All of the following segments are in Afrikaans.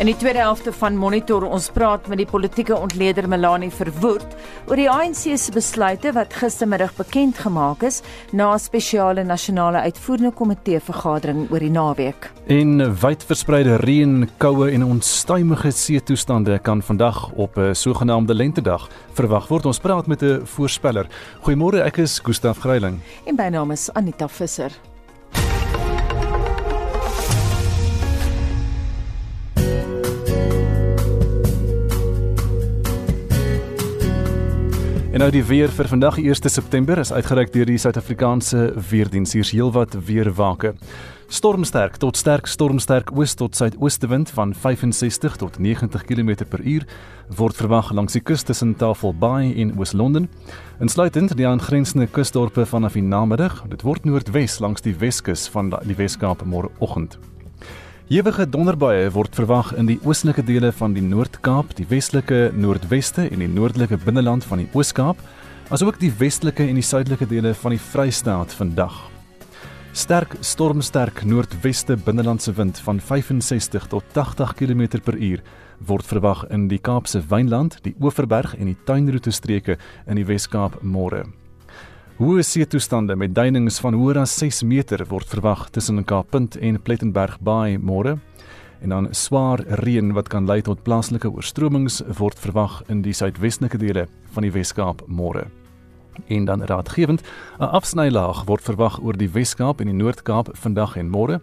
In die tweede helfte van Monitor ons praat met die politieke ontleder Melanie Verwoerd oor die ANC se besluite wat gistermiddag bekend gemaak is na 'n spesiale nasionale uitvoerende komitee vergadering oor die naweek. En wyd verspreide reën, koue en onstuimige seetoestande kan vandag op 'n sogenaamde lentedag verwag word. Ons praat met 'n voorspeller. Goeiemôre, ek is Gustaf Greiling. En my naam is Anita Visser. En nou die weer vir vandag die 1 September is uitgereik deur die Suid-Afrikaanse Weerdienste. Hier's heelwat weerwake. Stormsterk tot sterk stormsterk oos tot suidoostewind van 65 tot 90 km/h word verwag langs die kus tussen Tafelbaai en Oos-London. Insluitend die aangrensende kusdorpe vanaf die namiddag. Dit word noordwes langs die Weskus van die Weskaap môreoggend. Ewige donderbuie word verwag in die oostelike dele van die Noord-Kaap, die westelike Noordweste en die noordelike binneland van die Oos-Kaap, asook die westelike en die suidelike dele van die Vrystaat vandag. Sterk stormsterk noordweste binnelandse wind van 65 tot 80 km/h word verwag in die Kaapse Wynland, die Oeverberg en die Tuinroete streke in die Wes-Kaap môre. Hoë seetoestande met duinings van hoër as 6 meter word verwag tussen Kaappunt en Plettenberg Bay môre. En dan swaar reën wat kan lei tot plaaslike oorstromings word verwag in die suidwestelike dele van die Wes-Kaap môre. En dan raadgewend, 'n afsnylaag word verwag oor die Wes-Kaap en die Noord-Kaap vandag en môre.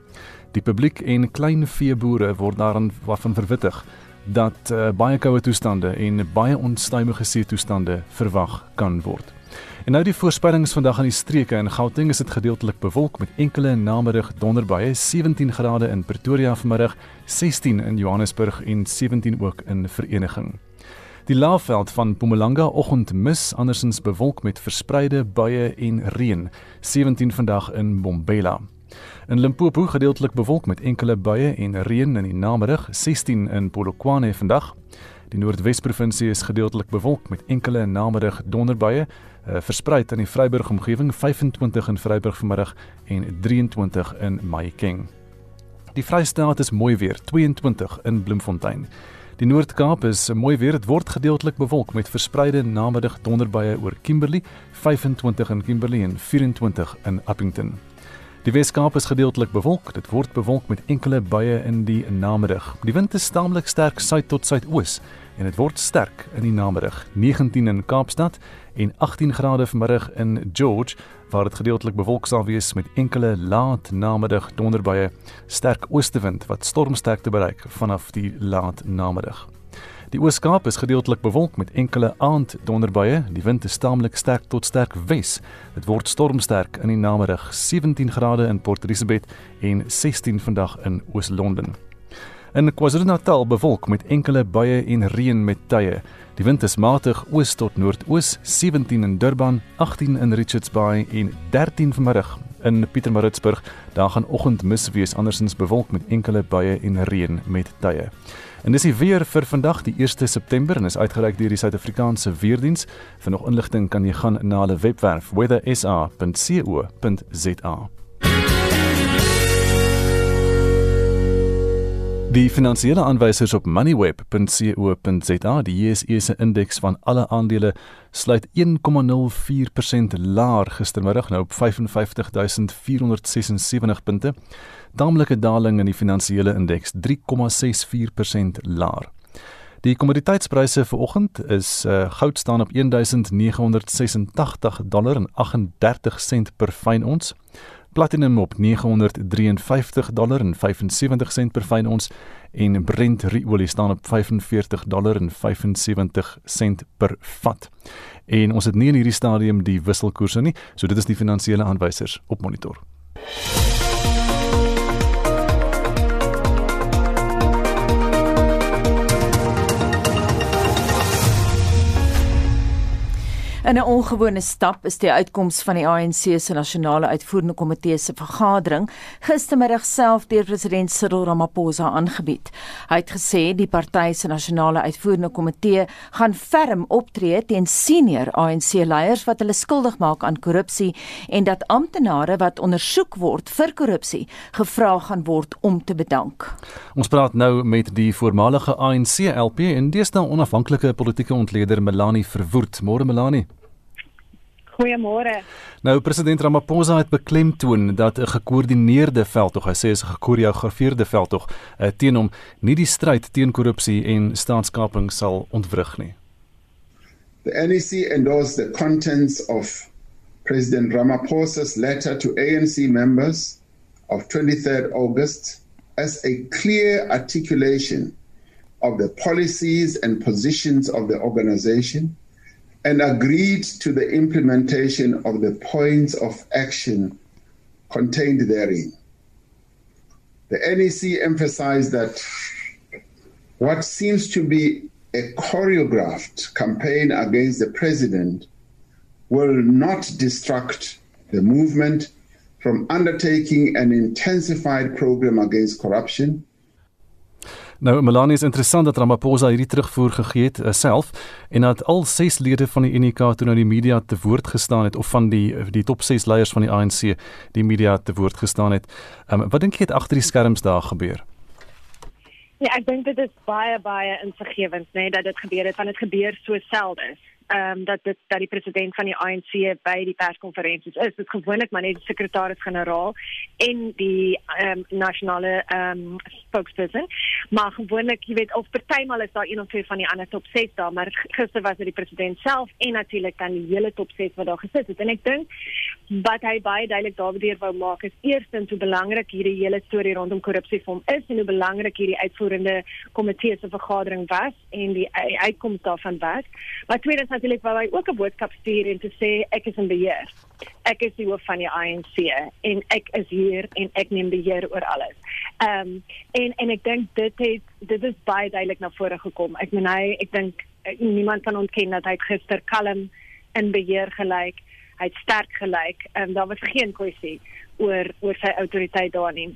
Die publiek en klein veeboere word daarin waarvan verwittig dat uh, baie koue toestande en baie onstuimige seetoestande verwag kan word. En nou die voorspellings vandag aan die streke in Gauteng is dit gedeeltelik bewolk met enkele namiddag donderbuie 17 grade in Pretoria vanmiddag 16 in Johannesburg en 17 ook in Vereniging. Die laafveld van Mpumalanga oggend mis andersins bewolk met verspreide buie en reën 17 vandag in Bombela. In Limpopo gedeeltelik bewolk met enkele buie en reën in die namiddag 16 in Polokwane vandag. Die Noordwes-provinsie is gedeeltelik bewolk met enkele namiddag donderbuie uh, versprei in die Vryburg omgewing 25 in Vryburg vanmiddag en 23 in Mahikeng. Die Vrystaat is mooi weer 22 in Bloemfontein. Die Noord-Kaap is mooi weer dit word gedeeltelik bewolk met verspreide namiddag donderbuie oor Kimberley 25 in Kimberley en 24 in Appington. Die Weskaap is gedeeltelik bewolk. Dit word bewolk met enkele buie in die namiddag. Die wind is taamlik sterk suid tot suidoos en dit word sterk in die namiddag. 19 in Kaapstad en 18 grade vanmiddag in George waar dit gedeeltelik bewolk sal wees met enkele laat namiddag donderbuie. Sterk oostewind wat stormsterkte bereik vanaf die laat namiddag. Die Oos-Kaap is gedeeltelik bewolk met enkele aand donderbuie. Die wind is taamlik sterk tot sterk wes. Dit word stormsterk in die namiddag 17 grade in Port Elizabeth en 16 vandag in Oos-London. In KwaZulu-Natal bewolk met enkele buie en reën met tye. Die wind is matig oos tot noordoos, 17 in Durban, 18 in Richards Bay en 13 vanmiddag in Pietermaritzburg. Daar gaan oggendmis wees, andersins bewolk met enkele buie en reën met tye. En dis die weer vir vandag die 1 September en is uitgereik deur die Suid-Afrikaanse Weerdiens. Vir nog inligting kan jy gaan na hulle webwerf weathersa.co.za. Die finansiële aanwysers op moneyweb.co.za, die JSE se indeks van alle aandele sluit 1,04% laer gistermiddag nou op 55476 punte. Daamlike daling in die finansiële indeks 3,64% laer. Die kommoditeitspryse vir oggend is uh, goud staan op 1986 dollar en 38 sent per fyn ons. Platinum op 953 dollar en 75 sent per fyn ons en Brent olie staan op 45 dollar en 75 sent per vat. En ons het nie in hierdie stadium die wisselkoerse nie, so dit is die finansiële aanwysers op monitor. In 'n ongewone stap is die uitkoms van die ANC se nasionale uitvoerende komitee se vergadering gistermiddag self deur president Cyril Ramaphosa aangebied. Hy het gesê die party se nasionale uitvoerende komitee gaan ferm optree teen senior ANC-leiers wat hulle skuldig maak aan korrupsie en dat amptenare wat ondersoek word vir korrupsie gevra gaan word om te bedank. Ons praat nou met die voormalige ANC-LP en deesdae onafhanklike politieke ontleder Melanie Verwoerd. Môre Melanie. Goeiemôre. Nou president Ramaphosa het beklemtoon dat 'n gekoördineerde veldtog, hy sê is 'n gekoreografeerde veldtog uh, teen hom nie die stryd teen korrupsie en staatskaping sal ontwrig nie. The NEC endorsed the contents of President Ramaphosa's letter to ANC members of 23rd August as a clear articulation of the policies and positions of the organization and agreed to the implementation of the points of action contained therein. The NEC emphasized that what seems to be a choreographed campaign against the president will not distract the movement from undertaking an intensified program against corruption Nou Melanie is interessant dat Ramaphosa hierdie terugvoer gegee het uh, self en dat al 6 lede van die UNK toe nou die media te woord gestaan het of van die die top 6 leiers van die ANC die media te woord gestaan het. Um, wat dink jy het agter die skerms daar gebeur? Ja, ek dink dit is baie baie insiggewend, nê, nee, dat dit gebeur het want dit gebeur so selde ehm um, dat dit dat die president van die ANC by die perskonferensies is. Dit gewoonlik maar net die sekretaris-generaal en die ehm um, nasionale ehm um, spokesperson. Maar gewoonlik, jy weet, of partymal is daar een of twee van die ander top 6 daar, maar gister was dit die president self en natuurlik dan die hele top 6 wat daar gesit het. En ek dink wat hy baie duidelik daardeur wou maak is eerstens hoe belangrik hierdie hele storie rondom korrupsie vir hom is en hoe belangrik hierdie uitvoerende komitee se vergadering was en die uitkoms daarvan was. Maar tweedens natuurlik wou hy ook 'n boodskap stuur en te sê ek is in beheer. Ek is die hoof van die ANC en ek is hier en ek neem beheer oor alles. Ehm um, en en ek dink dit het dit is baie duidelik na vore gekom. Ek meen hy ek dink eh, niemand kan ontken dat hy gister kalm in beheer gelyk. Hy het sterk gelyk. Ehm um, daar was geen kwessie oor oor sy autoriteit daar nie.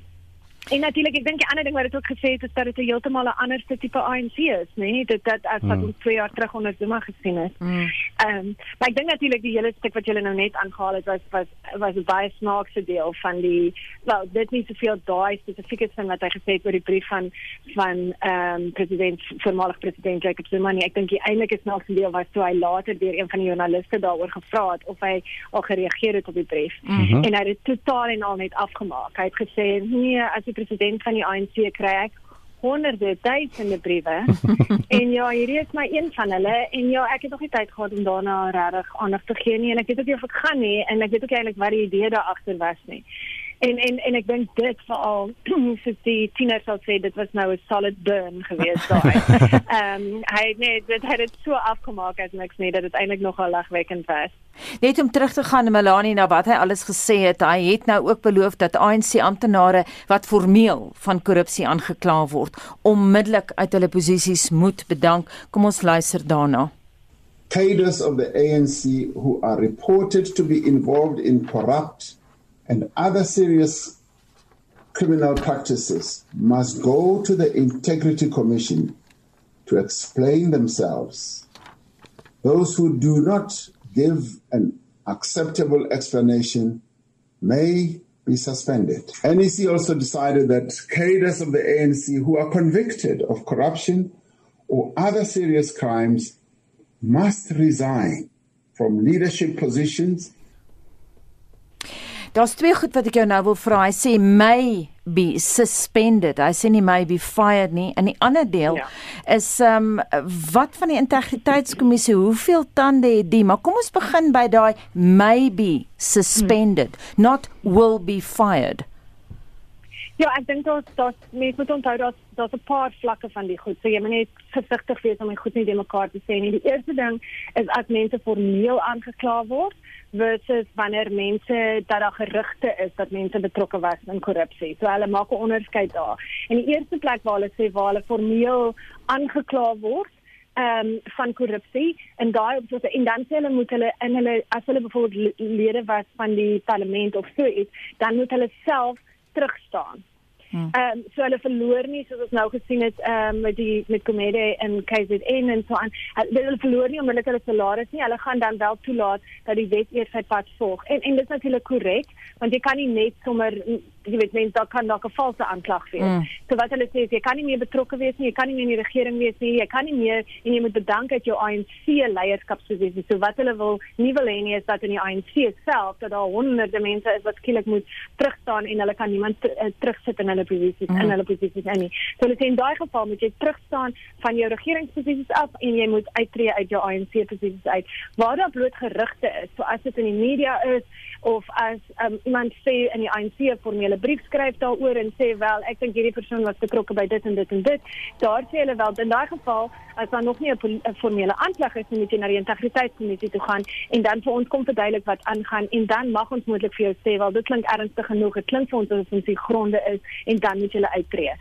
En natuurlik, ek dink die ander ding wat dit ook gesê het is dat dit 'n heeltemal 'n ander tipe ANC is, nê? Nee? Dit dat as wat mm. ons 2 jaar terug onder Zuma gesien het. Mm. Ehm, mm. um, maar ek dink natuurlik die hele stuk wat julle nou net aangehaal het was was was 'n baie snaakse deel van die wel, dit nie soveel daai spesifieke ding wat hy gesê het oor die brief van van ehm um, president voormalig president Jacob Zuma nie. Ek dink die eintlike snaakse deel was toe hy later deur een van die joernaliste daaroor gevra het of hy al gereageer het op die brief. Mm -hmm. En hy het dit totaal en al net afgemaak. Hy het gesê nee, as die president van die ANC kry ek honderde duisende briewe. En ja hierdie is my een van hulle en ja ek het nog nie tyd gehad om daarna regtig aandag te gee nie en ek weet ook nie of ek gaan nie en ek weet ook eintlik wat die idee daar agter was nie en en en ek dink dit veral soos die tiener sal sê dit was nou 'n solid burn geweest daai. Ehm um, hy nee dit het dit so afgemaak as niks nie dat dit eintlik nogal lagwekkend was. Net om terug te gaan na Melanie na wat hy alles gesê het, hy het nou ook beloof dat ANC amptenare wat formeel van korrupsie aangekla word, onmiddellik uit hulle posisies moet bedank. Kom ons luister daarna. Cadres of the ANC who are reported to be involved in corrupt and other serious criminal practices must go to the Integrity Commission to explain themselves. Those who do not give an acceptable explanation may be suspended. NEC also decided that cadres of the ANC who are convicted of corruption or other serious crimes must resign from leadership positions Daar's twee goed wat ek jou nou wil vra. Hy sê may be suspended. Hy sê nie may be fired nie. En die ander deel ja. is ehm um, wat van die integriteitskommissie? Hoeveel tande het die? Maar kom ons begin by daai may be suspended, hmm. not will be fired. Ja, ek dink dat dat mens moet onthou dat daar's 'n paar vlakke van die goed. So jy moet net versigtig wees om dit goed nie te mekaar te sê nie. Die eerste ding is as mense formeel aangekla word versus wanneer mense dat daar gerugte is dat mense betrokke was in korrupsie. So hulle maak 'n onderskeid daar. En die eerste plek waar hulle sê waar hulle formeel aangekla word, ehm um, van korrupsie en daai op en dan sê hulle moet hulle in hulle as hulle byvoorbeeld lede was van die parlement of so iets, dan moet hulle self terugstaan. Hmm. Ehm um, so hulle verloor nie soos ons nou gesien het ehm um, met die met Komede en KZN en so aan. Hulle verloor nie omdat hulle salaris nie. Hulle gaan dan wel toelaat dat die wet eers sy pad volg. En en dit is natuurlik korrek want jy kan nie net sommer jy weet mense daar kan dalk 'n valse aanklag wees. Mm. So wat hulle sê is jy kan nie meer betrokke wees nie, jy kan nie meer in die regering wees nie, jy kan nie meer en jy moet bedank dat jou ANC leierskapsposisie. So wat hulle wil nie wil hê nie is dat in die ANC self dat daar honderde mense is wat skielik moet terugstaan en hulle kan niemand uh, terugsit in hulle posisies mm. in hulle posisies nie. So hulle sê in daai geval moet jy terugstaan van jou regeringsposisies af en jy moet uittreë uit jou ANC posisies uit. Waar daar bloot gerugte is, so as dit in die media is of as um, iemand sê in die ANC formele hulle brief skryf daaroor en sê wel ek dink hierdie persoon was betrokke by dit en dit en dit. Daar sê hulle wel in daai geval as daar nog nie 'n formele aanklag is moet jy na die integriteitskommissie toe gaan en dan vir ons kom verduidelik wat aangaan en dan mag ons moontlik vir jou sê wel dit klink ernstig genoeg dit klink vir ons asof ons die gronde is en dan moet jy uittreë.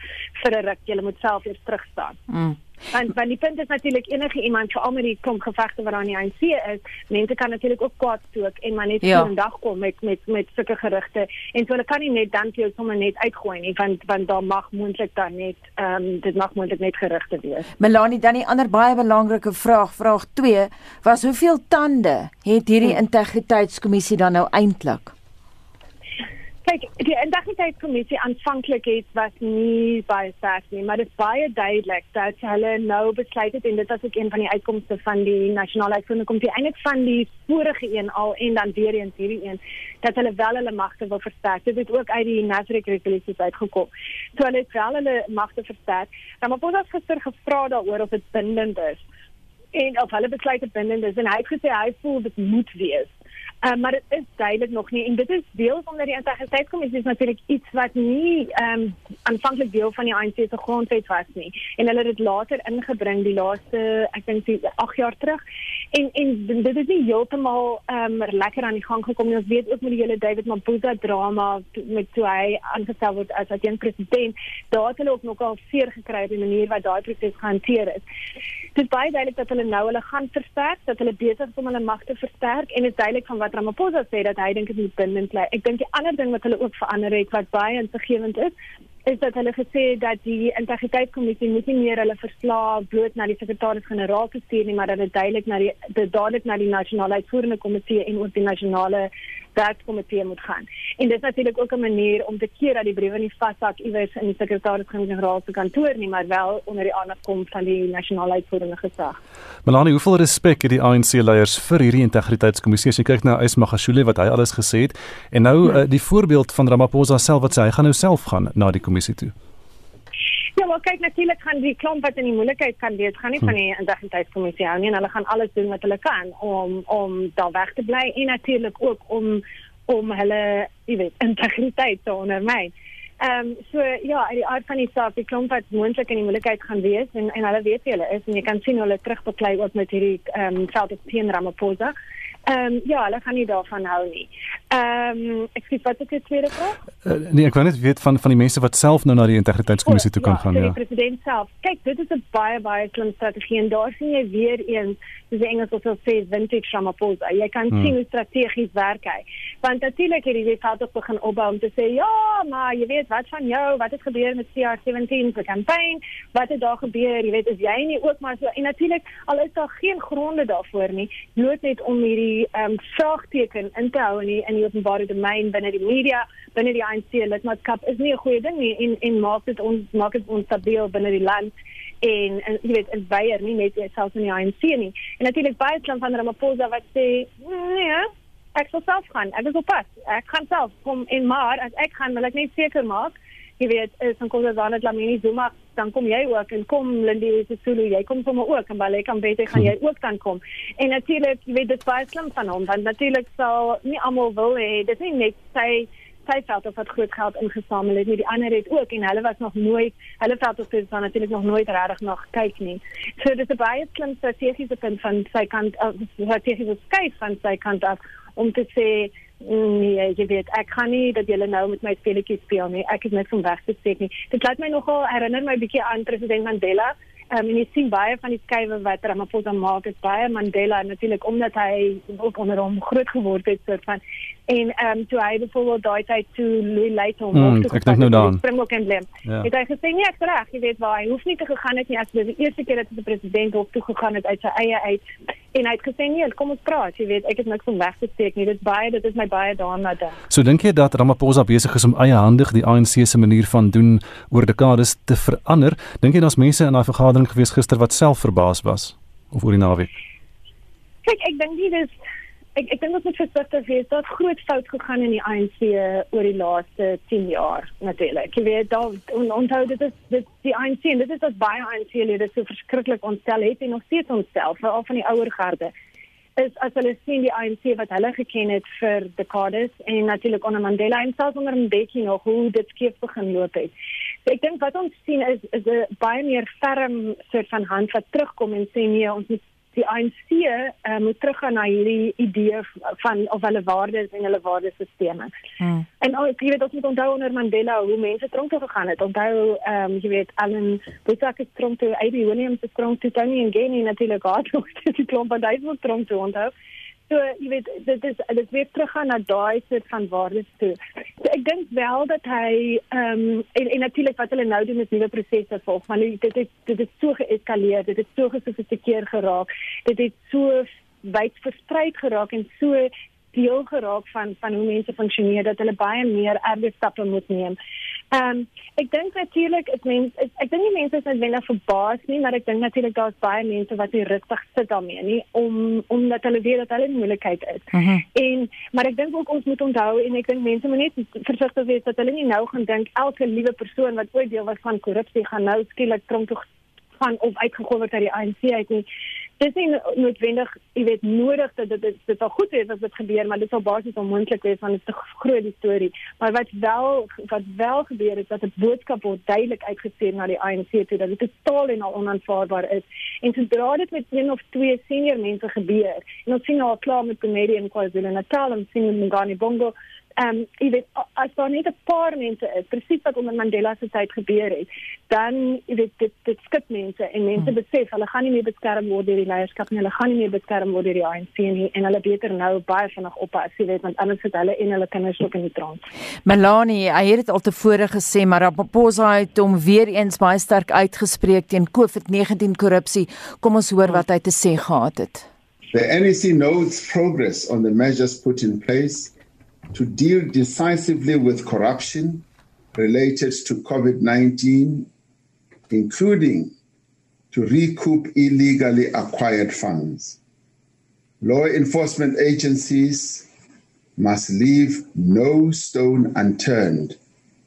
Vir 'n ruk jy moet self eers terug staan. Mm. Want want die punt is natuurlik enige iemand vir al met die klomp gevegte wat aan die ANC is, mense kan natuurlik ook kwaad stook en maar net ja. 'n dag kom met met met sulke gerugte en so hulle kan nie net dan vir jou sommer net uitgooi nie want want daar mag moontlik dan net ehm um, dit mag moontlik net gerugte wees. Melanie dan die ander baie belangrike vraag, vraag 2, was hoeveel tande het hierdie hmm. integriteitskommissie dan nou eintlik? Kyk, die integriteitskommissie aanvanklik het was nie baie sterk nie, maar dit is baie duidelik dat hulle nou besluit het en dit was ook een van die uitkomste van die nasionale uitvoerende komitee eintlik van die vorige een al en dan weer eens hierdie een dat hulle wel hulle magte wil versterk. Dit het ook uit die Nasrek resolusies uitgekom. So hulle het wel hulle magte versterk. Ons het gister gevra daaroor of dit bindend is en of hulle besluit bindend is en hy het gesê hy voel dit moet wees. Uh, maar dit is duidelik nog nie. En dit is deel van die integriteitskommissie is natuurlik iets wat nie ehm um, aanvanklik deel van die ANC se grondwet was nie. En hulle het dit later ingebring die laaste ek dink 8 jaar terug. En en dit is nie heeltemal ehm um, lekker aan die gang gekom nie. Ons weet ook met die hele David Mabuza drama met toe hy aangestel word as 'n president daar het hulle ook nogal seer gekry op die manier wat daai proses gehanteer is. Dit is baie duidelik dat hulle nou hulle gaan versterk dat hulle besig is om hulle magte versterk en dit is duidelik van wat wat Ramaphosa sê dat hy dink dit moet bindend bly. Ek dink die ander ding wat hulle ook verander het wat baie insiggewend is, is dat hulle gesê dat die integriteitskommissie nie meer hulle verslae bloot na die sekretaris-generaal stuur nie, maar dat dit duidelik na die dadelik na die nasionale uitvoerende komitee en ook die nasionale werkkomitee moet gaan. En dit is natuurlik ook 'n manier om te keer dat die briewe nie vashak iewers in die sekretaris-generaal se kantoor nie, maar wel onder die aandag kom van die nasionale uitvoerende gesag. Melanie, hoeveel respek het die ANC leiers vir hierdie integriteitskommissie? As jy kyk na Ismagashule wat hy alles gesê het en nou ja. uh, die voorbeeld van Ramaphosa self wat sê hy gaan nou self gaan na die kommissie toe. Maar kyk natuurlik gaan die klomp wat in die moeilikheid kan wees, gaan nie hm. van die integriteitskommissie hou nie en hulle gaan alles doen wat hulle kan om om daar weg te bly en natuurlik ook om om hulle, jy weet, integriteit te ondermyn. Ehm um, so ja, uit die aard van die saak, die klomp wat moontlik in die moeilikheid gaan wees en en hulle weet wie hulle is en jy kan sien hulle terugbeklei ook met hierdie ehm um, veld op teen Ramaphosa. Ehm um, ja, hulle gaan nie daarvan hou nie. Ehm um, ek sê wat ek het tweede vraag? Uh, nee, ek wou net weet van van die mense wat self nou na die integriteitskommissie toe kan ja, gaan, ja. Die president self. Kyk, dit is 'n baie baie slim strategie en daar sien jy weer eens dis Engels wat sê vintage Ramaphosa. Jy kan hmm. sien hoe strategies werk hy. Want natuurlik het hy self ook begin opbou om te sê, "Ja, maar jy weet wat van jou? Wat het gebeur met CR17 se kampanje? Wat het daar gebeur? Jy weet, is jy nie ook maar so en natuurlik al is daar geen gronde daarvoor nie, nood net om hierdie ehm um, vraagteken in te hou in die, in die openbare domein binne die media, binne die ANC lidmaatskap is nie 'n goeie ding nie en en maak dit ons maak dit onstabiel binne die land en, en jy weet in Beier nie net selfs in die ANC nie. En natuurlik baie klan van Ramaphosa wat sê nee, ek sal self gaan. Ek is op pad. Ek gaan self kom in maar as ek gaan wil ek net seker maak jy weet is dan kom dan net Lamini Zuma dan kom jy ook en kom Lindy Sisulu jy kom sommer ook en baie kan beter gaan jy ook dan kom. En natuurlik jy weet dit baie slim van hom want natuurlik sal nie almal wil hê dit is nie net sy sy veld of wat groot geld ingesamel het nie die ander het ook en hulle was nog nooit hulle veld of dit dan natuurlik nog nooit regtig nog kyk nie so dis 'n baie slim strategiese punt van sy kant of strategiese skuif van sy kant af om te sê nee jy weet ek kan nie dat julle nou met my speletjies speel nie. Ek het net van weg te steek nie. Dit laat my nogal herinner my bietjie aan president Mandela. Um, en jy sien baie van die skuwe wat Ramaphosa maak is baie Mandela natuurlik omdat hy ook onder hom groot geword het soort van en ehm um, toe hy byvoorbeeld daai tyd toe Louis Leite hom hmm, ek dink nou dan Springbok emblem ja. het hy gesê nee ek reg jy weet waar hy hoef nie te gegaan het nie as dit die eerste keer dat die president hof toe gegaan het uit sy eie uit. En hy het gesê nee kom ons praat jy weet ek het niks om weg te steek nie dit baie dit is my baie daarna ding so dink jy dat Ramaphosa besig is om eie handig die ANC se manier van doen oor dekades te verander? Dink jy daar's mense in daai vergadering gewees gister wat self verbaas was of oor die naweek? Kyk ek dink nie dis ek ek dink ons moet versigtig wees. Daar't groot fout gegaan in die ANC oor die laaste 10 jaar natuurlik. Jy weet daar on, onthou dit is dit die ANC en dit is wat baie ANC-lede so verskriklik ontstel het en nog steeds ontstel veral van die ouer garde is as hulle sien die ANC wat hulle geken het vir dekades en natuurlik onder Mandela en selfs onder Mbeki nog hoe dit skief begin loop het. So ek dink wat ons sien is is 'n baie meer ferm soort van hand wat terugkom en sê nee, ons moet die ANC uh, moet teruggaan na hierdie idee van of hulle waardes en hulle waardesisteme. Hmm. En ook, jy weet ons moet onthou onder Mandela hoe mense tronk toe gegaan het. Onthou ehm um, jy weet Allen Bosak is tronk toe, AB Williams is tronk toe, Tony Ngeni natuurlik gehad, die klomp van daai tronk toe onthou. So, jy weet, dit is dit weer teruggaan na daai soort van waardes toe. So, ek dink wel dat hy ehm um, en, en natuurlik wat hulle nou doen met nuwe prosesse volg, maar dit het dit het so geeskaleer, dit het so gesofistikeer geraak. Dit het so wyd versprei geraak en so deel geraak van van hoe mense funksioneer dat hulle baie meer erge stappe moet neem. Ehm um, ek dink natuurlik is mense ek dink nie mense is noodwendig verbaas nie, maar ek dink natuurlik daar's baie mense wat nie rustig sit daarmee nie om omdat hulle weet dat hulle in moeilikheid is. Uh mhm. -huh. En maar ek dink ook ons moet onthou en ek dink mense moet net versigtig wees dat hulle nie nou gaan dink elke liewe persoon wat ooit deel was van korrupsie gaan nou skielik tronk toe gaan of uitgegooi word uit die ANC uit nie dis nie noodwendig, jy weet, nodig dat dit dit sal goed wees as dit gebeur, maar dit sal basies onmoontlik wees want dit is 'n groot storie. Maar wat wel wat wel gebeur het dat 'n boodskap word duidelik uitgestuur na die ANC toe dat dit totaal en al onaanvaarbaar is. En sodra dit met een of twee senior mense gebeur, en ons sien al klaar met Comedian KwaZulu-Natal en sien met Ngani Bongo ehm um, jy weet as daar net 'n paar mense is presies wat onder Mandela se tyd gebeur het dan jy weet dit dit skit mense en mense hmm. besef hulle gaan nie meer beskerm word deur die leierskap nie hulle gaan nie meer beskerm word deur die ANC nie en hulle beter nou baie vinnig oppas jy weet want anders sit hulle en hulle kinders ook in die trant. Melanie hy het dit al tevore gesê maar Ramaphosa het hom weer eens baie sterk uitgespreek teen COVID-19 korrupsie. Kom ons hoor wat hy te sê gehad het. The NEC notes progress on the measures put in place to deal decisively with corruption related to COVID 19, including to recoup illegally acquired funds. Law enforcement agencies must leave no stone unturned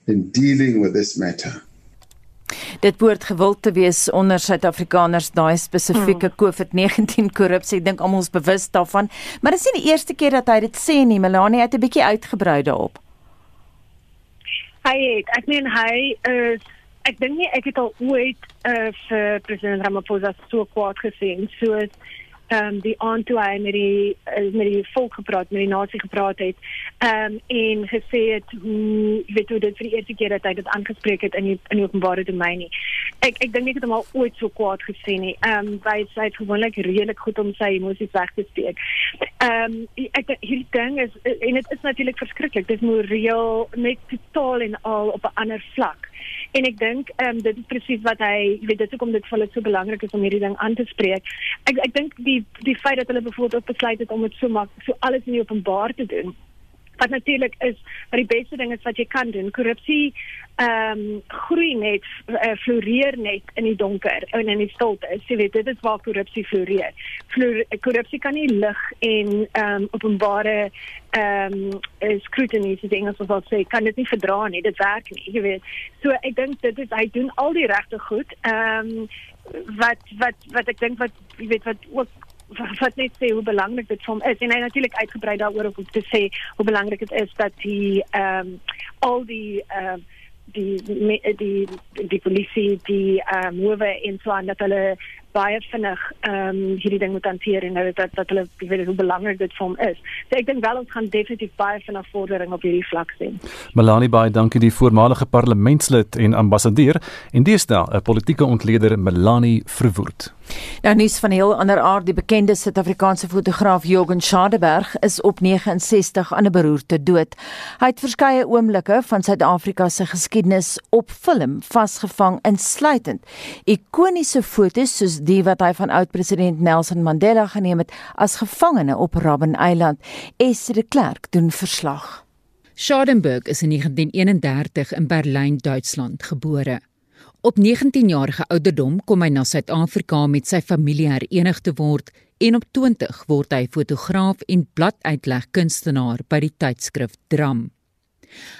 in dealing with this matter. Dit behoort gewild te wees onder Suid-Afrikaners daai spesifieke hmm. COVID-19 korrupsie. Ek dink almal is bewus daarvan, maar dit is nie die eerste keer dat hy dit sê nie. Melanie het 'n bietjie uitgebrei daarop. Hy het, ek meen hy is ek dink nie ek het al ooit uh, vir president Ramaphosa so kwaad gesien soos um, die aand toe hy met die uh, met die volk gepraat, met die nasie gepraat het. Ehm um, en gesê het hoe weet hoe dit vir die eerste keer dat hy dit aangespreek het in die in die openbare domein nie. Ek ek dink nie het hom al ooit so kwaad gesien nie. Ehm um, hy sê gewoonlik redelik goed om sy emosies weg te steek. Ehm um, ek hierdie ding is en dit is natuurlik verskriklik. Dit is moreel net totaal en al op 'n ander vlak. En ek dink ehm um, dit is presies wat hy, weet dit is hoekom dit vir hulle so belangrik is om hierdie ding aan te spreek. Ek ek dink die die feit dat hulle byvoorbeeld besluit het om dit so mak so alles in die openbaar te doen wat natuurlik is wat die beste ding is wat jy kan doen. Korrupsie ehm um, groei net uh, floreer net in die donker en in die stilte. Jy weet dit is waar korrupsie floreer. Flore, korrupsie kan nie lig en ehm um, openbare ehm um, scrutiny se dinge soos wat sê kan dit nie verdra nie. Dit werk nie, jy weet. So ek dink dit is hy doen al die regte goed. Ehm um, wat wat wat ek dink wat jy weet wat ook wat net sê hoe belangrik dit vir hom is. En hy natuurlik uitgebrei daaroor om te sê hoe belangrik dit is dat die ehm um, al die ehm uh, die die die die polisie die ehm um, hoewe en so aan dat hulle baie vinnig ehm um, hierdie ding moet hanteer en nou dat dat hulle weet hoe belangrik dit vir hom is. So ek dink wel ons gaan definitief baie vinnig vordering op hierdie vlak sien. Melanie baie dankie die voormalige parlementslid en ambassadeur en deesdae 'n politieke ontleder Melanie Verwoerd. Nou nuus van 'n heel ander aard, die bekende Suid-Afrikaanse fotograaf Jürgen Schadeberg is op 69 aan 'n beroerte dood. Hy het verskeie oomblikke van Suid-Afrika se geskiedenis op film vasgevang insluitend ikoniese fotos soos die wat hy van oud-president Nelson Mandela geneem het as gevangene op Robben Eiland. Esther de Klerk doen verslag. Schadenberg is in 1931 in Berlyn, Duitsland gebore. Op 19-jarige ouderdom kom hy na Suid-Afrika met sy familie herenig te word en op 20 word hy fotograaf en bladuitleg kunstenaar by die tydskrif Dram.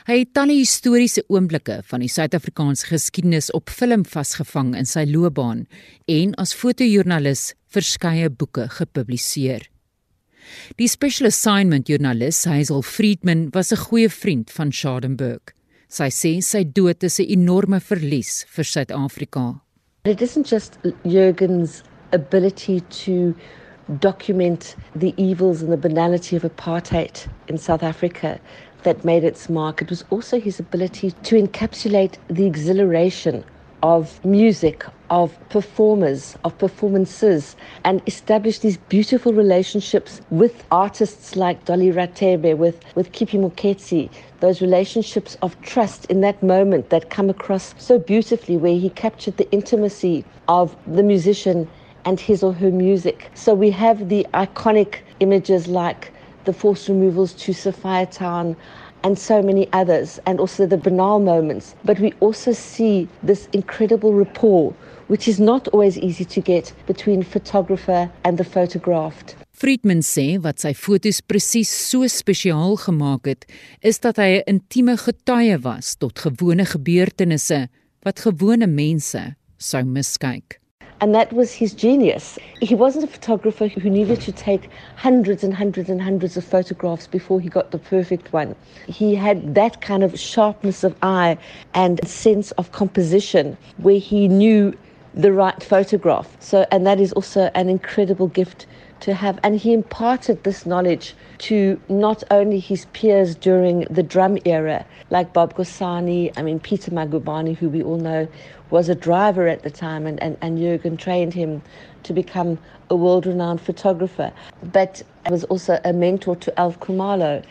Hy het talle historiese oomblikke van die Suid-Afrikaanse geskiedenis op film vasgevang in sy loopbaan en as fotojoernalis verskeie boeke gepubliseer. Die special assignment joernalis Hazel Friedman was 'n goeie vriend van Schadenberg. Sy sê sy dood is 'n enorme verlies vir Suid-Afrika. It isn't just Jurgen's ability to document the evils and the banality of apartheid in South Africa that made its mark. It was also his ability to encapsulate the exhilaration of music, of performers, of performances, and establish these beautiful relationships with artists like Dolly Ratebe, with, with Kipi those relationships of trust in that moment that come across so beautifully, where he captured the intimacy of the musician and his or her music. So we have the iconic images like the forced removals to Sophia Town, and so many others, and also the banal moments. But we also see this incredible rapport, which is not always easy to get between photographer and the photographed. Friedman sê wat sy fotos presies so spesiaal gemaak het, is dat hy 'n intieme getuie was tot gewone gebeurtenisse wat gewone mense sou miskyk. And that was his genius. He wasn't a photographer who needed to take hundreds and hundreds and hundreds of photographs before he got the perfect one. He had that kind of sharpness of eye and sense of composition where he knew the right photograph. So, and that is also an incredible gift to have. And he imparted this knowledge to not only his peers during the drum era, like Bob Gosani, I mean, Peter Magubani, who we all know was a driver at the time, and, and, and Jurgen trained him to become a world renowned photographer, but was also a mentor to Alf Kumalo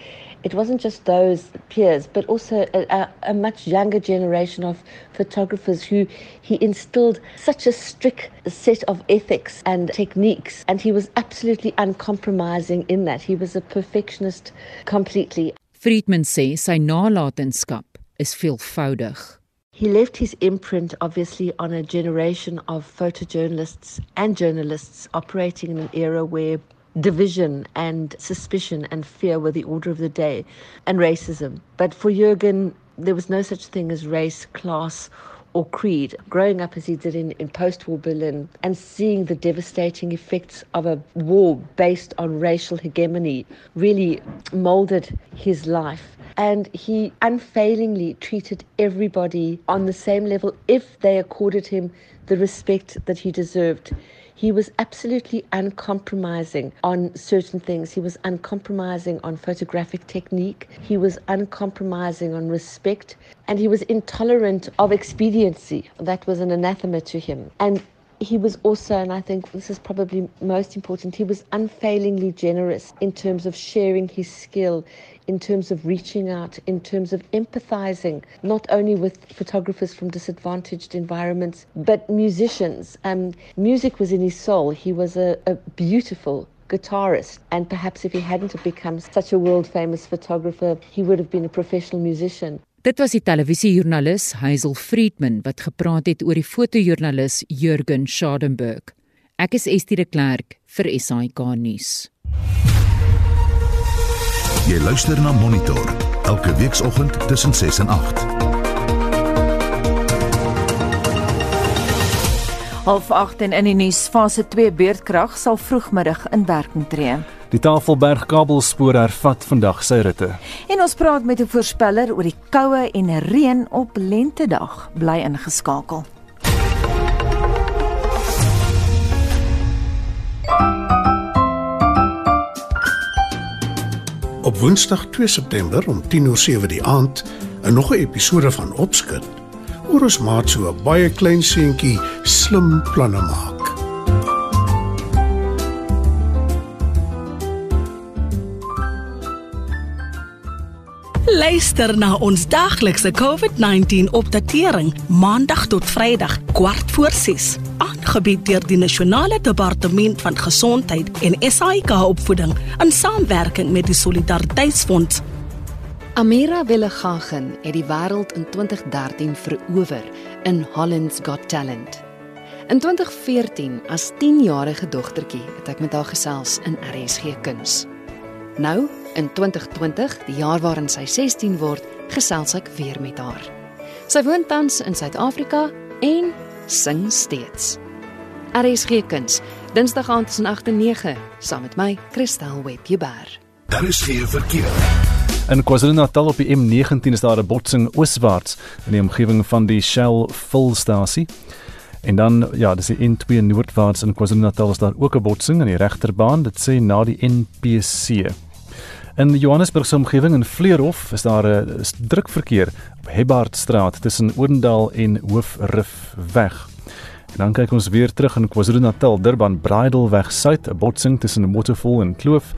it wasn't just those peers, but also a, a, a, much younger generation of photographers who he instilled such a strict set of ethics and techniques. And he was absolutely uncompromising in that. He was a perfectionist completely. Friedman sê sy nalatenskap is veelvoudig. He left his imprint, obviously, on a generation of photojournalists and journalists operating in an era where division and suspicion and fear were the order of the day, and racism. But for Jurgen, there was no such thing as race, class, or creed. Growing up as he did in, in post war Berlin and seeing the devastating effects of a war based on racial hegemony really molded his life. And he unfailingly treated everybody on the same level if they accorded him the respect that he deserved. He was absolutely uncompromising on certain things. He was uncompromising on photographic technique. He was uncompromising on respect. And he was intolerant of expediency. That was an anathema to him. And he was also, and I think this is probably most important, he was unfailingly generous in terms of sharing his skill, in terms of reaching out, in terms of empathizing, not only with photographers from disadvantaged environments, but musicians. Um, music was in his soul. He was a, a beautiful guitarist. And perhaps if he hadn't become such a world famous photographer, he would have been a professional musician. Dit was die televisiejoernalis Hazel Friedman wat gepraat het oor die fotojoernalis Jurgen Schadenberg. Ek is Estie de Klerk vir SAK nuus. Jy luister na Monitor elke weekoggend tussen 6 en 8. Half 8 en in die nuus fase 2 beurtkrag sal vroegmiddag in werking tree. Die Tafelberg kabelspoor hervat vandag sy ritte. En ons praat met 'n voorspeller oor die koue en reën op lentedag. Bly ingeskakel. Woensdag 2 September om 10:07 die aand, 'n nog 'n episode van Opskud. Oor ons maat so 'n baie klein seentjie slim planne maak. Luister na ons daglikse COVID-19 opdatering maandag tot Vrydag kwart voor 6 aangebied deur die Nasionale Departement van Gesondheid en SAIK opvoeding in samewerking met die Solidariteitsfonds. Amira Willegagen het die wêreld in 2013 verower in Holland's Got Talent. In 2014 as 10-jarige dogtertjie het ek met haar gesels in RSG Kuns. Nou, in 2020, die jaar waarin sy 16 word, gesels ek weer met haar. Sy woon tans in Suid-Afrika en sing steeds. RSG Kuns, Dinsdag aand tussen 8 en 9, saam met my, Christel Webber. Daar is geen verkeer. In KwaZulu-Natal op die M19 is daar 'n botsing ooswaarts in die omgewing van die Shell vulstasie. En dan ja, dis die N2 noordwaarts in KwaZulu-Natal is daar ook 'n botsing in die regterbaan, dit sê na die NPC. In Johannesburg se omgewing in Vleerhof is daar 'n druk verkeer op Hebbaardstraat tussen Odendaal en Hoofrif weg. En dan kyk ons weer terug in KwaZulu-Natal, Durban Bridleweg Suid, 'n botsing tussen Motofol en Kloof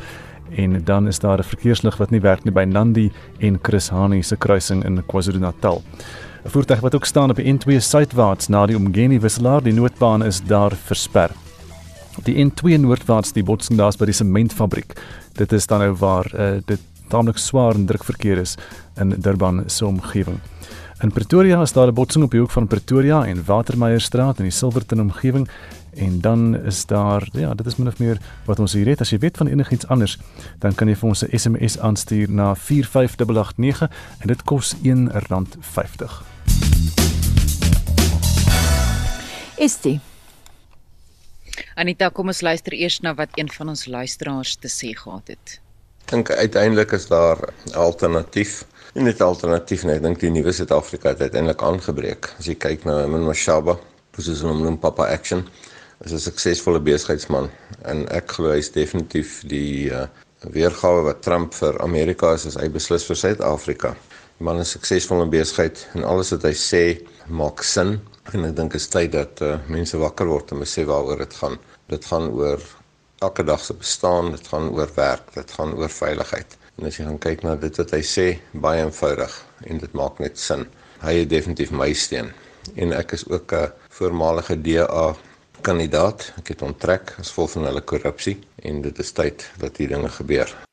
en dan is daar 'n verkeerslig wat nie werk nie by Nandi en Chris Hani se kruising in KwaZulu-Natal. 'n Voertuig wat ook staan op die N2 suidwaarts na die Umgeni wisselaar, die noodbaan is daar versper. Die N2 noordwaarts die botsing daar's by die sementfabriek. Dit is dan nou waar uh, dit taamlik swaar en druk verkeer is in Durban se omgewing. In Pretoria is daar 'n botsing op die hoek van Pretoria en Watermeyerstraat in die Silverton omgewing en dan is daar ja, dit is min of meer wat ons hier het. As jy weet van enigiets anders, dan kan jy vir ons 'n SMS aanstuur na 45889 en dit kos R1.50. Is dit Anita, kom ons luister eers na wat een van ons luisteraars te sê gehad het. Ek dink uiteindelik is daar 'n alternatief En dit alternatief net, ek dink die nuwe Suid-Afrika het uiteindelik aangebreek. As jy kyk na Min Mashaba, soos hulle hom Papa Action, is 'n suksesvolle besigheidsman en ek glo hy is definitief die uh, weergawe wat Trump vir Amerika is as hy beslis vir Suid-Afrika. Die man is suksesvol in besigheid en alles wat hy sê maak sin en ek dink is tyd dat uh, mense wakker word en besef waaroor dit gaan. Dit gaan oor elke dag se bestaan, dit gaan oor werk, dit gaan oor veiligheid. En as jy gaan kyk na dit wat hy sê, baie eenvoudig en dit maak net sin. Hy het definitief my steun en ek is ook 'n voormalige DA kandidaat. Ek het onttrek as gevolg van hulle korrupsie en dit is tyd dat hierdie dinge gebeur.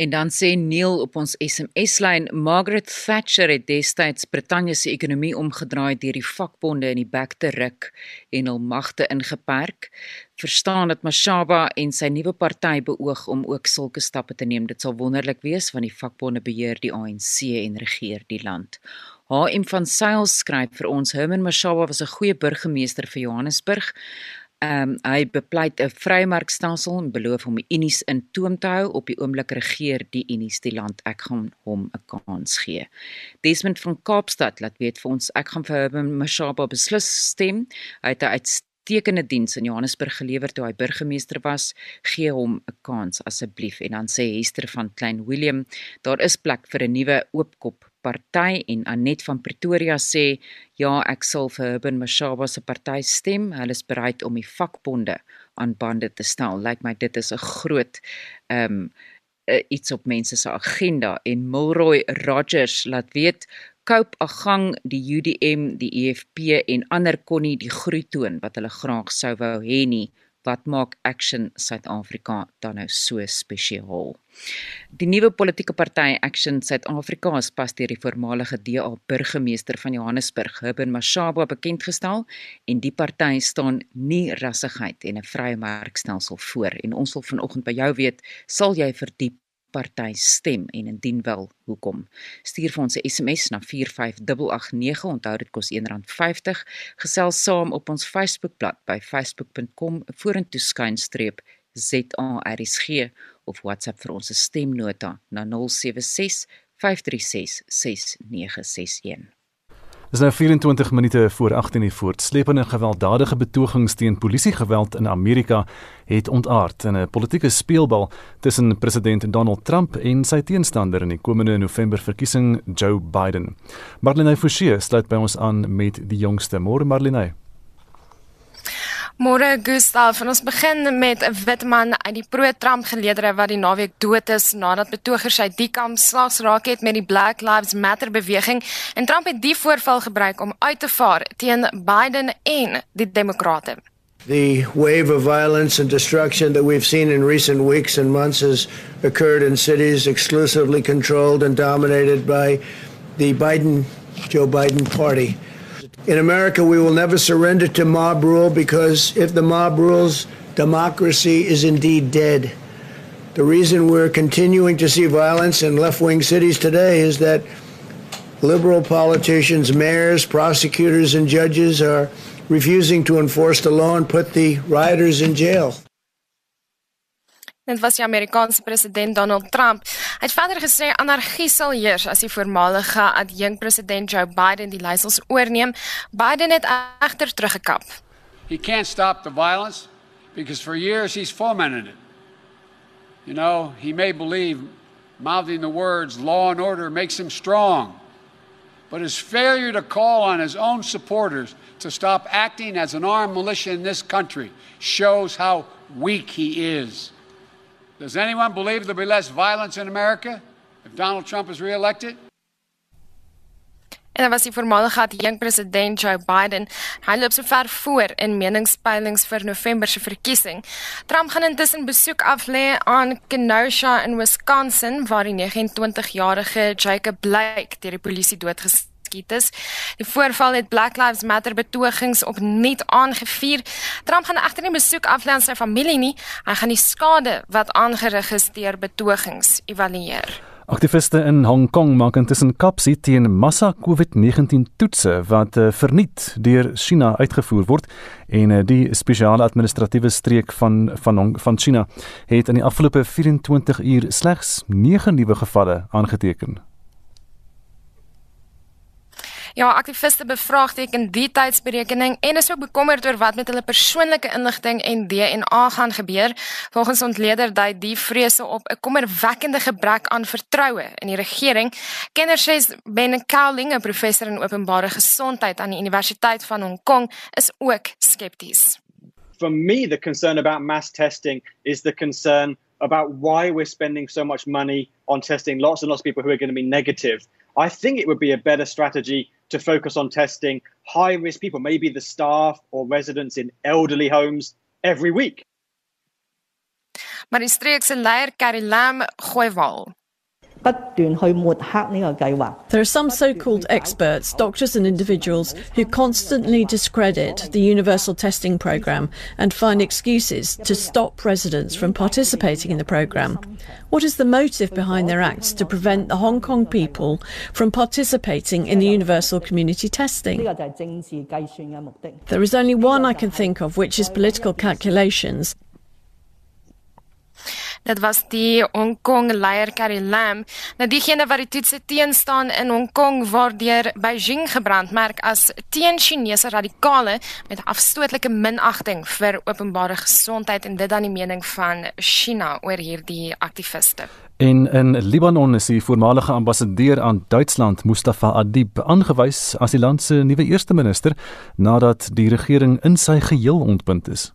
En dan sê Neil op ons SMS-lyn, Margaret Thatcher het destyds Brittanje se ekonomie omgedraai deur die vakbonde in die bek te ruk en hul magte ingeperk. Verstaan dat Mashaba en sy nuwe party beoog om ook sulke stappe te neem. Dit sal wonderlik wees want die vakbonde beheer die ANC en regeer die land. HM van Sail skryf vir ons Herman Mashaba was 'n goeie burgemeester vir Johannesburg. Ehm um, hy bepleit 'n vrymarkstelsel en beloof om die unies in toom te hou. Op die oomblik regeer die unies die land. Ek gaan hom 'n kans gee. Desmond van Kaapstad laat weet vir ons ek gaan vir Herman Mashaba beslis stem. Hy het 'n uitstekende diens in Johannesburg gelewer toe hy burgemeester was. Gee hom 'n kans asseblief. En dan sê Hester van Klein Willem, daar is plek vir 'n nuwe oopkop party en Anet van Pretoria sê ja, ek sal vir Herben Mashaba se party stem. Hulle is bereid om die vakbonde aan bande te stel. Lyk my dit is 'n groot ehm um, iets op mense se agenda en Milroy Rogers laat weet Cope Agang die UDM die EFF en ander kon nie die groei toon wat hulle graag sou wou hê nie wat maak Action Suid-Afrika dan nou so spesiaal? Die nuwe politieke party Action Suid-Afrika is pas deur die voormalige DA burgemeester van Johannesburg, Herben Mashaba, bekend gestel en die party staan nie rassigheid en 'n vrye markstelsel voor en ons wil vanoggend by jou weet, sal jy vir die party stem en indien wel hoekom? Stuur vir ons 'n SMS na 45889 onthou dit kos R1.50 gesels saam op ons Facebookblad by facebook.com vorentoe skynstreep ZARSG of WhatsApp vir ons stemnota na 076 536 6961 Dis nou 24 minute voor 18:00 die voortsleepende gewelddadige betogings teen polisiegeweld in Amerika het ontaard in 'n politieke speelbal tussen president Donald Trump en sy teenstander in die komende November verkiesing Joe Biden. Marlene Forsie sluit by ons aan met die jongste. Môre Marlene. Môre Gustav, ons begin met 'n wit man uit die pro-Trump geleedere wat die naweek dood is nadat betogers uit die kamp slags raak het met die Black Lives Matter beweging en Trump het die voorval gebruik om uit te vaar teen Biden en die Demokrate. The wave of violence and destruction that we've seen in recent weeks and months has occurred in cities exclusively controlled and dominated by the Biden Joe Biden party. In America, we will never surrender to mob rule because if the mob rules, democracy is indeed dead. The reason we're continuing to see violence in left wing cities today is that liberal politicians, mayors, prosecutors, and judges are refusing to enforce the law and put the rioters in jail. Dit was president Donald Trump. Hy het verder gesê anargie sal heers as die voormalige adjunkpresident Joe Biden die leiersels oorneem. Biden het egter teruggekap. He can't stop the violence because for years he's fomented it. You know, he may believe mouthing the words law and order makes him strong. But his failure to call on his own supporters to stop acting as an armed militia in this country shows how weak he is. Does anyone believe there'll be less violence in America if Donald Trump is reelected? En was die voormalige adjunk president Joe Biden. Hy loop so ver voor in meningspeilings vir November se verkiesing. Trump gaan intussen besoek aflê aan Kenosha in Wisconsin waar die 29-jarige Jacob Blake deur die polisie doodgeskiet is. Die voorval het Black Lives Matter betogings opnuut aangevuur. Trump gaan egter nie besoek aflê aan sy familie nie. Hy gaan die skade wat aangerig is deur betogings evalueer. Aktiviste in Hong Kong maak intussen kapsie teen massa COVID-19 toetse wat uh, verniet deur China uitgevoer word en uh, die spesiale administratiewe streek van van Hong, van China het in die afgelope 24 uur slegs 9 nuwe gevalle aangeteken. Ja, aktiviste bevraagteken die tydsberekening en is ook bekommerd oor wat met hulle persoonlike inligting en DNA gaan gebeur. Volgens ontleder dui die vrese op 'n kommerwekkende gebrek aan vertroue in die regering. Kenners sê Ben Cowling, 'n professor in openbare gesondheid aan die Universiteit van Hong Kong, is ook skepties. For me, the concern about mass testing is the concern about why we're spending so much money on testing lots and lots of people who are going to be negative. I think it would be a better strategy to focus on testing high risk people, maybe the staff or residents in elderly homes every week. Maar die streek se leier Carrie Lam gooi wal. There are some so called experts, doctors, and individuals who constantly discredit the universal testing program and find excuses to stop residents from participating in the program. What is the motive behind their acts to prevent the Hong Kong people from participating in the universal community testing? There is only one I can think of, which is political calculations. Dit was die Hong Kong leier Carrie Lam. Nou diegene wat die toetse teen staan in Hong Kong waardeur Beijing gebrandmerk as teen Chinese radikale met afstootlike minagting vir openbare gesondheid en dit dan die mening van China oor hierdie aktiviste. En in Libanon is die voormalige ambassadeur aan Duitsland, Mustafa Adib, aangewys as die land se nuwe eerste minister nadat die regering in sy geheel ontbind is.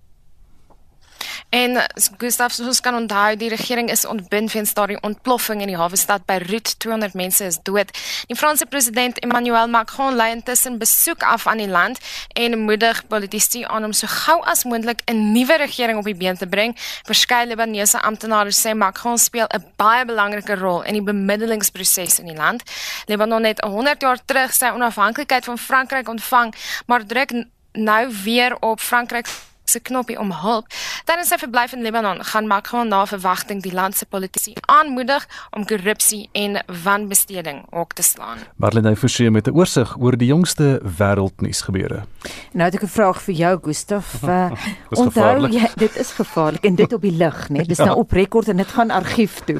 En Gustav soos kan onthou, die regering is ontbind weens daardie ontploffing in die hawe stad Beirut. 200 mense is dood. Die Franse president Emmanuel Macron lei intussen besoek af aan die land en moedig politici aan om so gou as moontlik 'n nuwe regering op die been te bring. Verskeie Libanese amptenare sê Macron speel 'n baie belangrike rol in die bemiddelingsproses in die land. Libanon het 100 jaar terug sy onafhanklikheid van Frankryk ontvang, maar druk nou weer op Frankryk se knoppie om hulp. Tydens sy verblyf in Libanon gaan Macron na verwagting die land se politici aanmoedig om korrupsie en wanbesteding ook te slaan. Marlene Forsie met 'n oorsig oor die jongste wêreldnuus gebeure. Nou het ek 'n vraag vir jou Gustaf. Uh, onthou jy dit is gevaarlik en dit op die lug, né? Dis nou op rekord en dit gaan argief toe.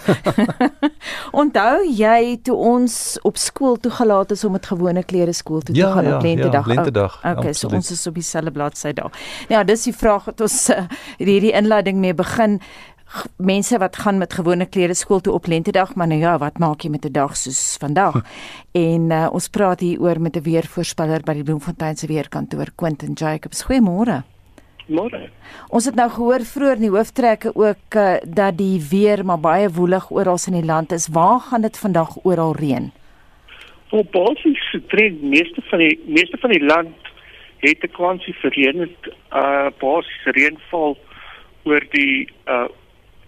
onthou jy toe ons op skool toegelaat is om met gewone klere skool toe ja, te gaan ja, op lentedag? Ja, lentedag. Oh, okay, so ons is op dieselfde bladsy daar. Ja, dis die vraag wat ons uh, hierdie inleiding mee begin mense wat gaan met gewone klere skool toe op lentedag maar nou ja wat maak jy met 'n dag soos vandag en uh, ons praat hier oor met 'n weervoorspeller by die Bloemfontein se weerkantoor Quentin Jacobs goeiemôre Môre. Ons het nou gehoor vroeër in die hooftrekke ook uh, dat die weer maar baie woelig oral in die land is. Waar gaan dit vandag oral reën? Op basis se trend meeste van die meeste van die land het 'n kwansie vir reën het uh basies reënval oor die uh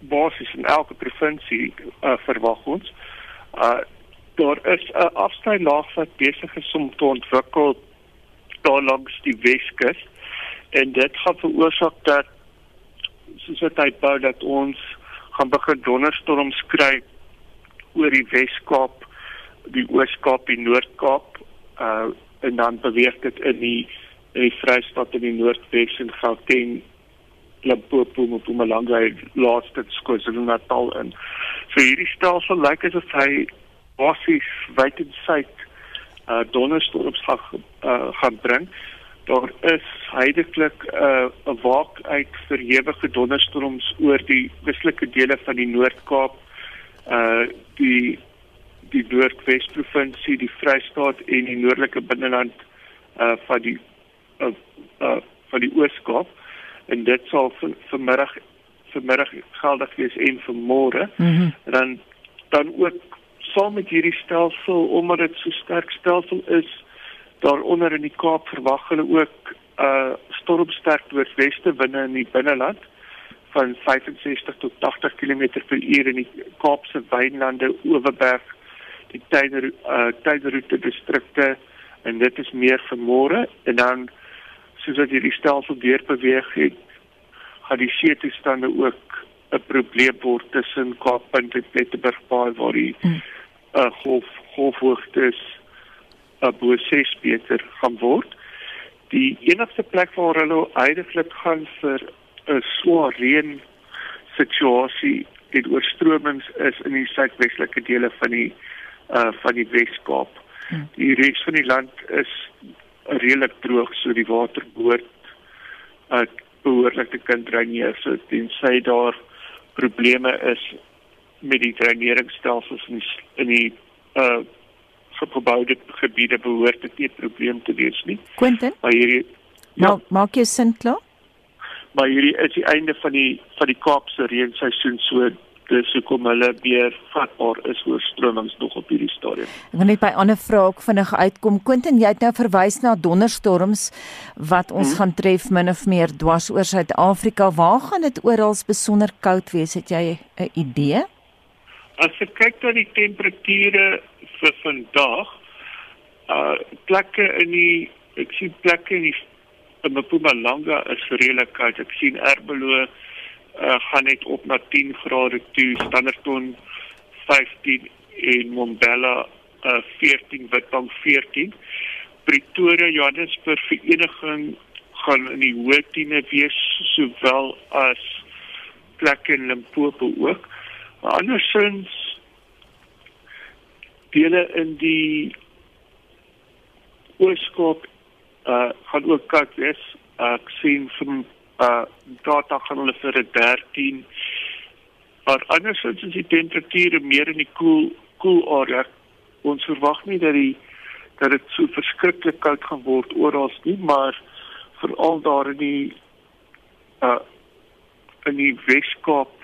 basis in elke provinsie uh verwag ons. Uh daar is 'n afsny laag wat besig is om te ontwikkel daar langs die Weskus en dit gaan veroorsaak dat soos wat hy bou dat ons gaan begin donderstorms kry oor die Weskaap, die Oos-Kaap, die Noord-Kaap uh en dan beweeg dit in die in die Vrystaat in die Noordwes en Gauteng Limpopo, Mpumalanga, laaste KwaZulu-Natal in. So hierdie stelsel lyk asof hy basies wyd en suid uh donderstorms gaan uh, gaan bring. Daar is heidaglik uh, 'n waak uit verhewige donderstorms oor die westelike dele van die Noord-Kaap, uh die die Noordwes provinsie, die Vrystaat en die noordelike binneland uh van die uh, uh van die Oos-Kaap en dit sal vanmiddag vanmiddag geldig wees en vir môre. Mm -hmm. Dan dan ook saam met hierdie stelsel omdat dit so sterk stelsel is daaronder in die Kaap verwag hulle ook uh stormsterk noordweste winde in die binneland van 65 tot 80 km/h in die Kaapse wynlande Oeverberg die tyder uh tyderroete distrikte en dit is meer vir môre en dan soos dat hierdie stelsel deur beweeg het gaan die see toestande ook 'n probleem word tussen Kaappunt en Pieterburgbaai waar die hmm. uh, golf golfhoogtes uh, bo 6 meter gaan word. Die enigste plek waar hulle eintlik gaan vir 'n swaar reën situasie dit oorstromings is in die suidwestelike dele van die uh van die Weskaap. Hmm. Die res van die land is redelik droog so die water behoort uh behoorlik te kan dreineer so tensy daar probleme is met die dreineringsstelsels in die, in die uh geboude gebiede behoort dit nie 'n probleem te wees nie. Quentin? Maar hierdie ja, nou, maak jy sin klaar? Maar hierdie is die einde van die van die Kaapse reenseisoen so dis hoekom hulle weer vatbaar is oor stromings nog op hierdie stadium. Ek wil net by ander vrae ook vinnig uitkom. Quentin, jy het nou verwys na donderstorms wat ons hmm. gaan tref min of meer dwars oor Suid-Afrika. Waar gaan dit oral besonder koud wees? Het jy 'n idee? As jy kyk na die temperature vir vandag, uh plekke in die ek sien plekke in die in Mpumalanga is redelik koud. Ek sien Ermelo uh, gaan net op na 10 grade toe, Standerton 15 en Mombella uh, 14, Witbank 14. Pretoria, Johannesburg vereniging gaan in die hoë 10e wees sowel as plekke in Limpopo ook. Maar andersins dele in die Ooskaap uh gaan ook koud wees. Uh, ek sien van uh data gaan hulle vir 'n 13 maar andersins is die temperature meer in die koel koel area. Ons verwag nie dat die dat dit so verskriklik koud gaan word oral nie maar veral daar in die uh in die Weskaap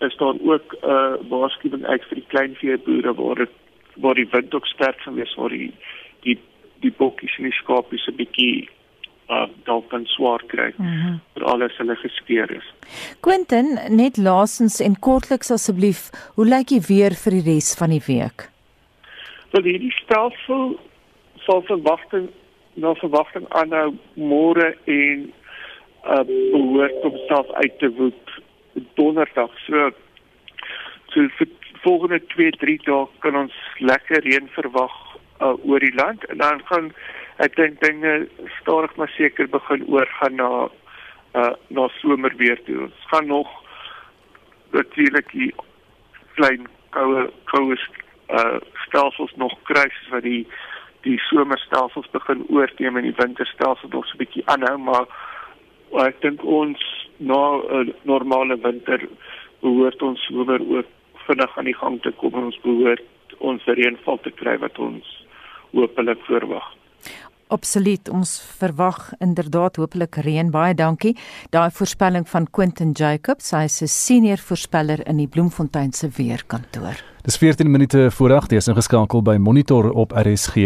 is daar ook 'n uh, waarskuwing uit vir die kleinveeboere waar dit waar die wind ook sterk gaan wees waar die die die bokkies en die skapies 'n bietjie uh, dalk kan swaar kry mm -hmm. vir alles hulle geskeur is. Quentin, net laasens en kortliks asseblief, hoe lyk die weer vir die res van die week? Wel hierdie stelsel sal verwagting na verwagting aanhou môre en uh, behoort om self uit te woed donderdag. So so vir volgende 2-3 dae kan ons lekker reën verwag uh, oor die land en dan gaan ek dink dinge stadig maar seker begin oorgaan na uh na somerweer toe. Ons gaan nog natuurlik die klein koue koue uh stelsels nog kry wat die die somerstelsels begin oorneem en die winterstelsels nog so 'n bietjie aanhou maar ek dink ons na 'n uh, normale winter behoort ons somer ook vinnig aan die gang te kom en ons behoort ons reënval te kry wat ons hopelik verwag. Absoluut, ons verwag inderdaad hopelik reën. Baie dankie. Daai voorspelling van Quentin Jacobs, hy is 'n senior voorspeller in die Bloemfontein se weerkantoor. Dis 14 minute voor 8:00 is ingeskakel by Monitor op RSG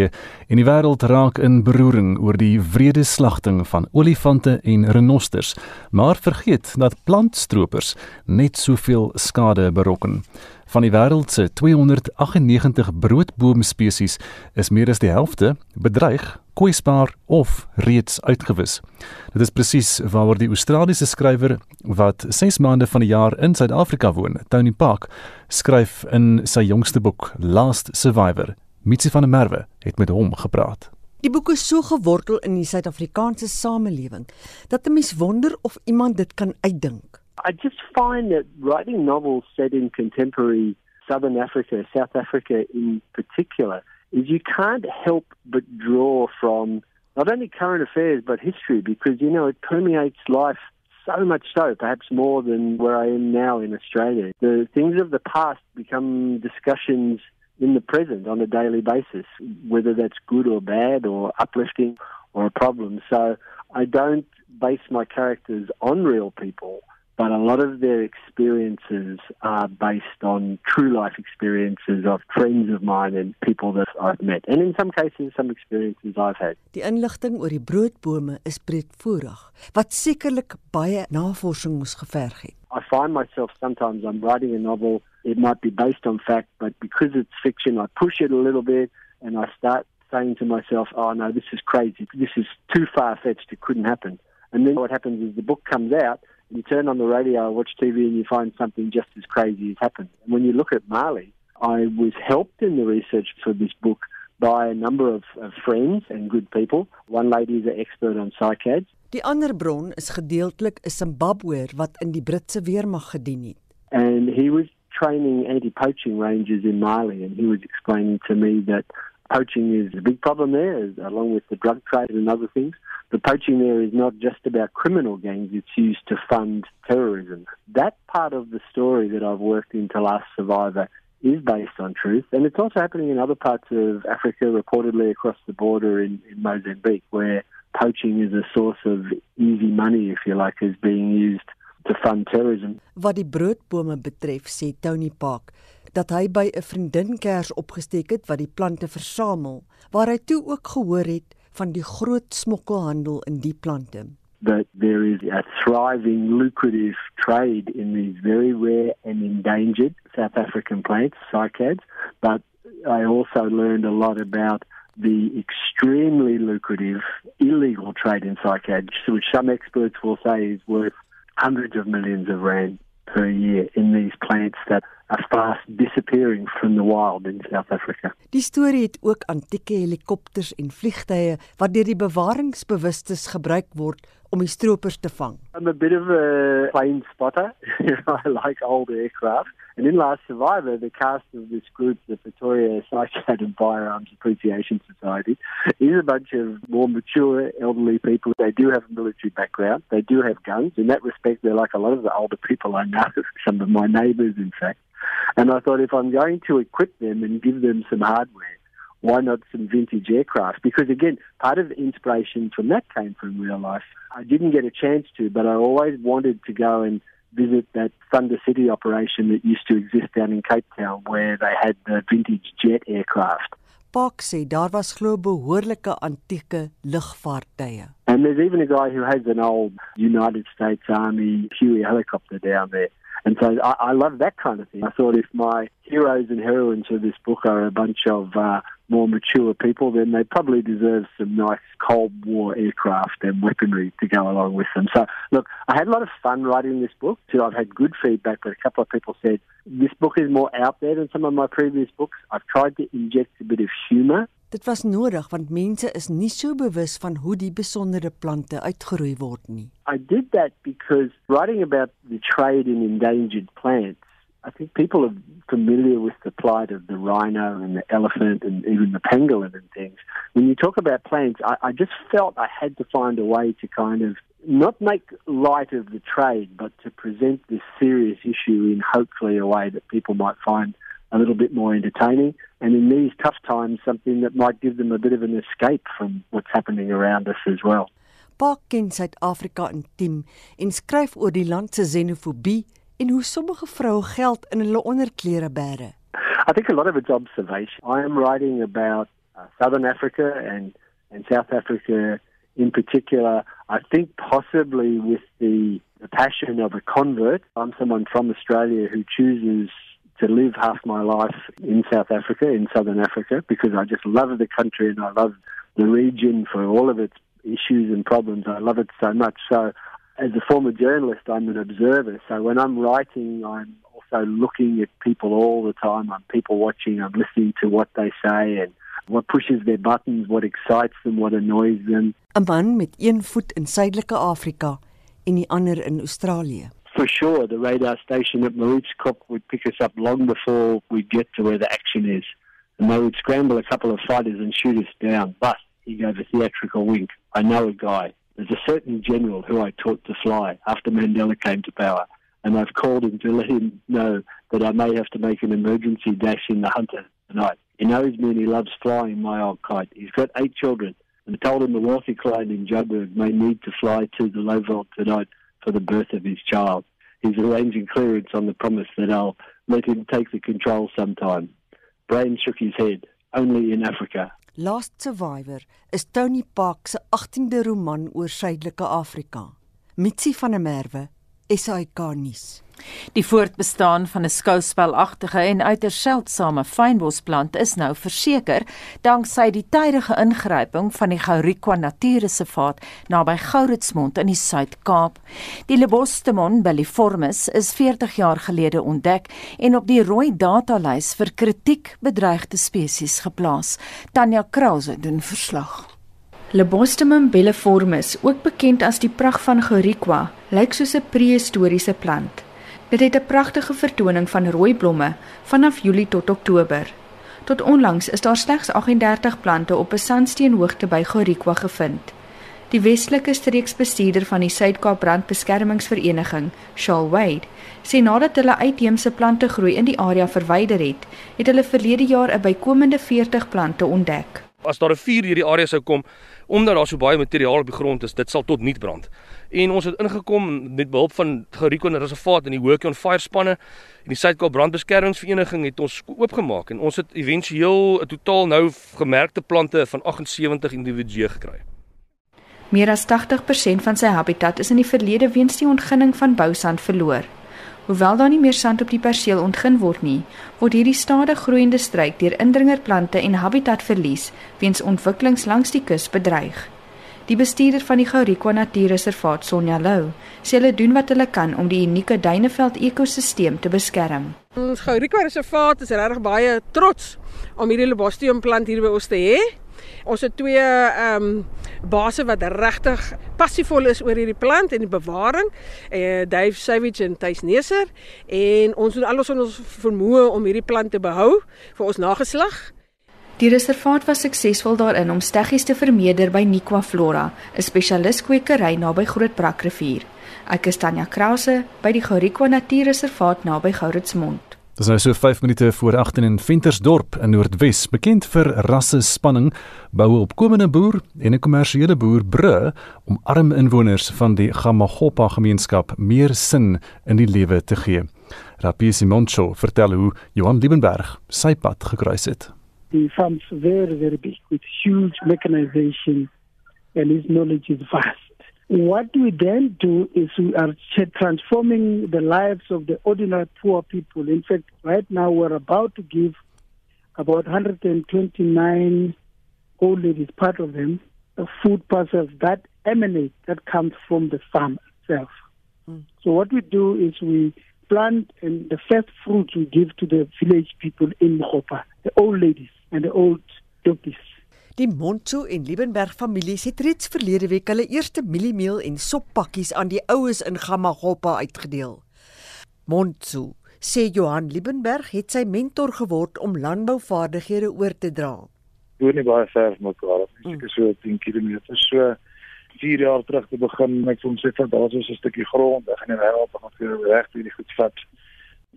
en die wêreld raak in beroering oor die wrede slagting van olifante en renosters, maar vergeet dat plantstropers net soveel skade berokken. Van die wêreld se 298 broodboomspesies is meer as die helfte bedreig, kwesbaar of reeds uitgewis. Dit is presies waaroor die Australiese skrywer wat 6 maande van die jaar in Suid-Afrika woon, Tony Park, skryf in sy jongste boek Last Survivor. Mitsi van der Merwe het met hom gepraat. Die boek is so gewortel in die Suid-Afrikaanse samelewing dat 'n mens wonder of iemand dit kan uitdink. I just find that writing novels set in contemporary Southern Africa, South Africa in particular, is you can't help but draw from not only current affairs but history because, you know, it permeates life so much so, perhaps more than where I am now in Australia. The things of the past become discussions in the present on a daily basis, whether that's good or bad or uplifting or a problem. So I don't base my characters on real people but a lot of their experiences are based on true life experiences of friends of mine and people that I've met and in some cases some experiences I've had. Die inligting oor die broodbome is breedvoerig wat sekerlik baie navorsing moes geverg het. I find myself sometimes I'm writing a novel it might be based on fact but because it's fiction I push it a little bit and I start saying to myself oh no this is crazy this is too far fetched it couldn't happen and then what happens is the book comes out you turn on the radio or watch TV and you find something just as crazy has happened. And when you look at Mali, I was helped in the research for this book by a number of, of friends and good people. One lady is an expert on cycads. Die ander bron is gedeeltelik 'n Zimbabweër wat in die Britse weermag gedien het. And he was training anti-poaching rangers in Mali and he was explaining to me that poaching is a big problem there along with the drug trade and other things. the poaching there is not just about criminal gangs, it's used to fund terrorism. That part of the story that I've worked into Last Survivor is based on truth, and it's also happening in other parts of Africa, reportedly across the border in, in Mozambique, where poaching is a source of easy money, if you like, is being used to fund terrorism. Wat die broodbome betref, sê Tony Park, dat hy by 'n vriendinkers opgesteek het wat die plante versamel, waar hy toe ook gehoor het van die groot smokkelhandel in die plante. That there is a thriving, lucrative trade in these very rare and endangered South African plants, cycads. But I also learned a lot about the extremely lucrative illegal trade in cycads, which some experts will say is worth hundreds of millions of rand per year in these plants that are fast disappearing from the wild in South Africa. Die storie het ook antieke helikopters en vliegtye wat deur die bewaringsbewustes gebruik word om die stroopers te vang. I'm a bit of a plane spotter. I like old aircraft. And in Last Survivor, the cast of this group, the Pretoria Cyclone and Firearms Appreciation Society, is a bunch of more mature elderly people. They do have a military background. They do have guns. In that respect, they're like a lot of the older people I know, some of my neighbours, in fact. And I thought if I'm going to equip them and give them some hardware, why not some vintage aircraft? Because again, part of the inspiration from that came from real life. I didn't get a chance to, but I always wanted to go and visit that Thunder City operation that used to exist down in Cape Town where they had the vintage jet aircraft. Park sê daar was glo behoorlike antieke lugvaartuie. And there's even a guy who has an old United States Army Huey helicopter down there. And so I, I love that kind of thing. I thought if my heroes and heroines of this book are a bunch of uh, more mature people, then they probably deserve some nice Cold War aircraft and weaponry to go along with them. So, look, I had a lot of fun writing this book. So I've had good feedback, but a couple of people said this book is more out there than some of my previous books. I've tried to inject a bit of humor. Dit was nodig want mense is nie so bewus van hoe die besondere plante uitgeroei word nie. I did that because writing about the trade in endangered plants I think people are familiar with the plight of the rhino and the elephant and even the pangolin and things. When you talk about plants, I, I just felt I had to find a way to kind of not make light of the trade, but to present this serious issue in hopefully a way that people might find a little bit more entertaining. And in these tough times, something that might give them a bit of an escape from what's happening around us as well. Park ken Suid-Afrika intiem en skryf oor die land se xenofobie en hoe sommige vroue geld in hulle onderklere bære. I think a lot of it's observation. I am writing about uh, Southern Africa and and South Africa in particular. I think possibly with the, the passion of a convert. I'm someone from Australia who chooses to live half my life in South Africa, in Southern Africa, because I just love the country and I love the region for all of its issues and problems. I love it so much. So as a former journalist, I'm an observer. So when I'm writing, I'm also looking at people all the time. I'm people watching. I'm listening to what they say and what pushes their buttons, what excites them, what annoys them. 'n Man met een voet in Suidelike Afrika en die ander in Australië. For sure, the radar station at Maritzkop would pick us up long before we get to where the action is. And they would scramble a couple of fighters and shoot us down. But he gave a theatrical wink. I know a guy. There's a certain general who I taught to fly after Mandela came to power, and I've called him to let him know that I may have to make an emergency dash in the Hunter tonight. He knows me and he loves flying my old kite. He's got eight children, and I told him the wealthy client in Joburg may need to fly to the Lowveld tonight for the birth of his child. He's arranging clearance on the promise that I'll let him take the control sometime. Brain shook his head. Only in Africa. Last Survivor is Tony Park se 18de roman oor Suidelike Afrika. Mitsi van der Merwe, SAK nuus. Die voortbestaan van 'n skouspelagtige en uiters seldsame fynbosplant is nou verseker danksy die tydige ingryping van die Gourikwa Natuurreservaat naby Gouritsmond in die Suid-Kaap. Die Lebostemon belliformis is 40 jaar gelede ontdek en op die rooi datalys vir kritiek bedreigde spesies geplaas. Tanya Krause doen verslag. Lebostemon belliformis, ook bekend as die pragt van Gourikwa, lyk soos 'n prehistoriese plant. Dit het 'n pragtige vertoning van rooi blomme vanaf Julie tot Oktober. Tot onlangs is daar slegs 38 plante op 'n sandsteenhoogte by Gorikwa gevind. Die Weselike streeksbestuurder van die Suid-Kaap Brandbeskermingsvereniging, Shaal Wade, sê nadat hulle uitheemse plante groei in die area verwyder het, het hulle verlede jaar 'n bykomende 40 plante ontdek. As daar 'n vuur hierdie area sou kom, omdat daar so baie materiaal op die grond is, dit sal tot niet brand en ons het ingekom met behulp van Geriko Reservaat en die Work on Fire spanne en die Suid-Kaap Brandbeskermingsvereniging het ons oopgemaak en ons het éventueel 'n totaal nou gemerkte plante van 78 individue gekry. Meer as 80% van sy habitat is in die verlede weens die ontginning van bousand verloor. Hoewel daar nie meer sand op die perseel ontgin word nie, word hierdie stadig groeiende struik deur indringerplante en habitatverlies weens ontwikkelings langs die kus bedreig. Die bestuurder van die Gourikwa Natuurreservaat, Sonja Lou, sê hulle doen wat hulle kan om die unieke duineveld ekosisteem te beskerm. Ons Gourikwa Reservaat is regtig baie trots om hierdie Lobostium plant hier by ons te hê. Ons het twee ehm um, base wat regtig passievol is oor hierdie plant en die bewaring, eh Dave Savage en Thys Neser en ons doen alles wat ons vermoë om hierdie plant te behou vir ons nageslag. Die reservaat was suksesvol daarin om steggies te vermeerder by Niqua Flora, 'n spesialis kwekery naby Groot Brakrivier. Ek is Tanya Krause by die Gourikwa Natuurreservaat naby Gouritsmond. Dit is nou so 5 minute voor 8 in Ventersdorp in Noordwes, bekend vir rasse spanning, boue opkomende boer en 'n kommersiële boer bru om arm inwoners van die Gamagopa gemeenskap meer sin in die lewe te gee. Rapie Simoncho vertel hoe Johan Liebenberg sy pad gekruis het the farm's very, very big with huge mechanization and his knowledge is vast. What we then do is we are transforming the lives of the ordinary poor people. In fact, right now we're about to give about 129 old ladies, part of them, uh, food parcels that emanate, that comes from the farm itself. Mm. So what we do is we plant and the first fruit we give to the village people in Mokopa, the old ladies and the old doppies. Die Montso en Liebenberg families het reeds verlede week hulle eerste mieliemeel en soppakkies aan die oues in Gamagopa uitgedeel. Montso sê Johan Liebenberg het sy mentor geword om landbouvaardighede oor te dra. Doen nie baie ver van mekaar af nie, seker so 10 km. So 4 jaar terug te begin met ons sê van daar is 'n stukkie grond, ek gaan nie help om vir reg hierdie goed vat.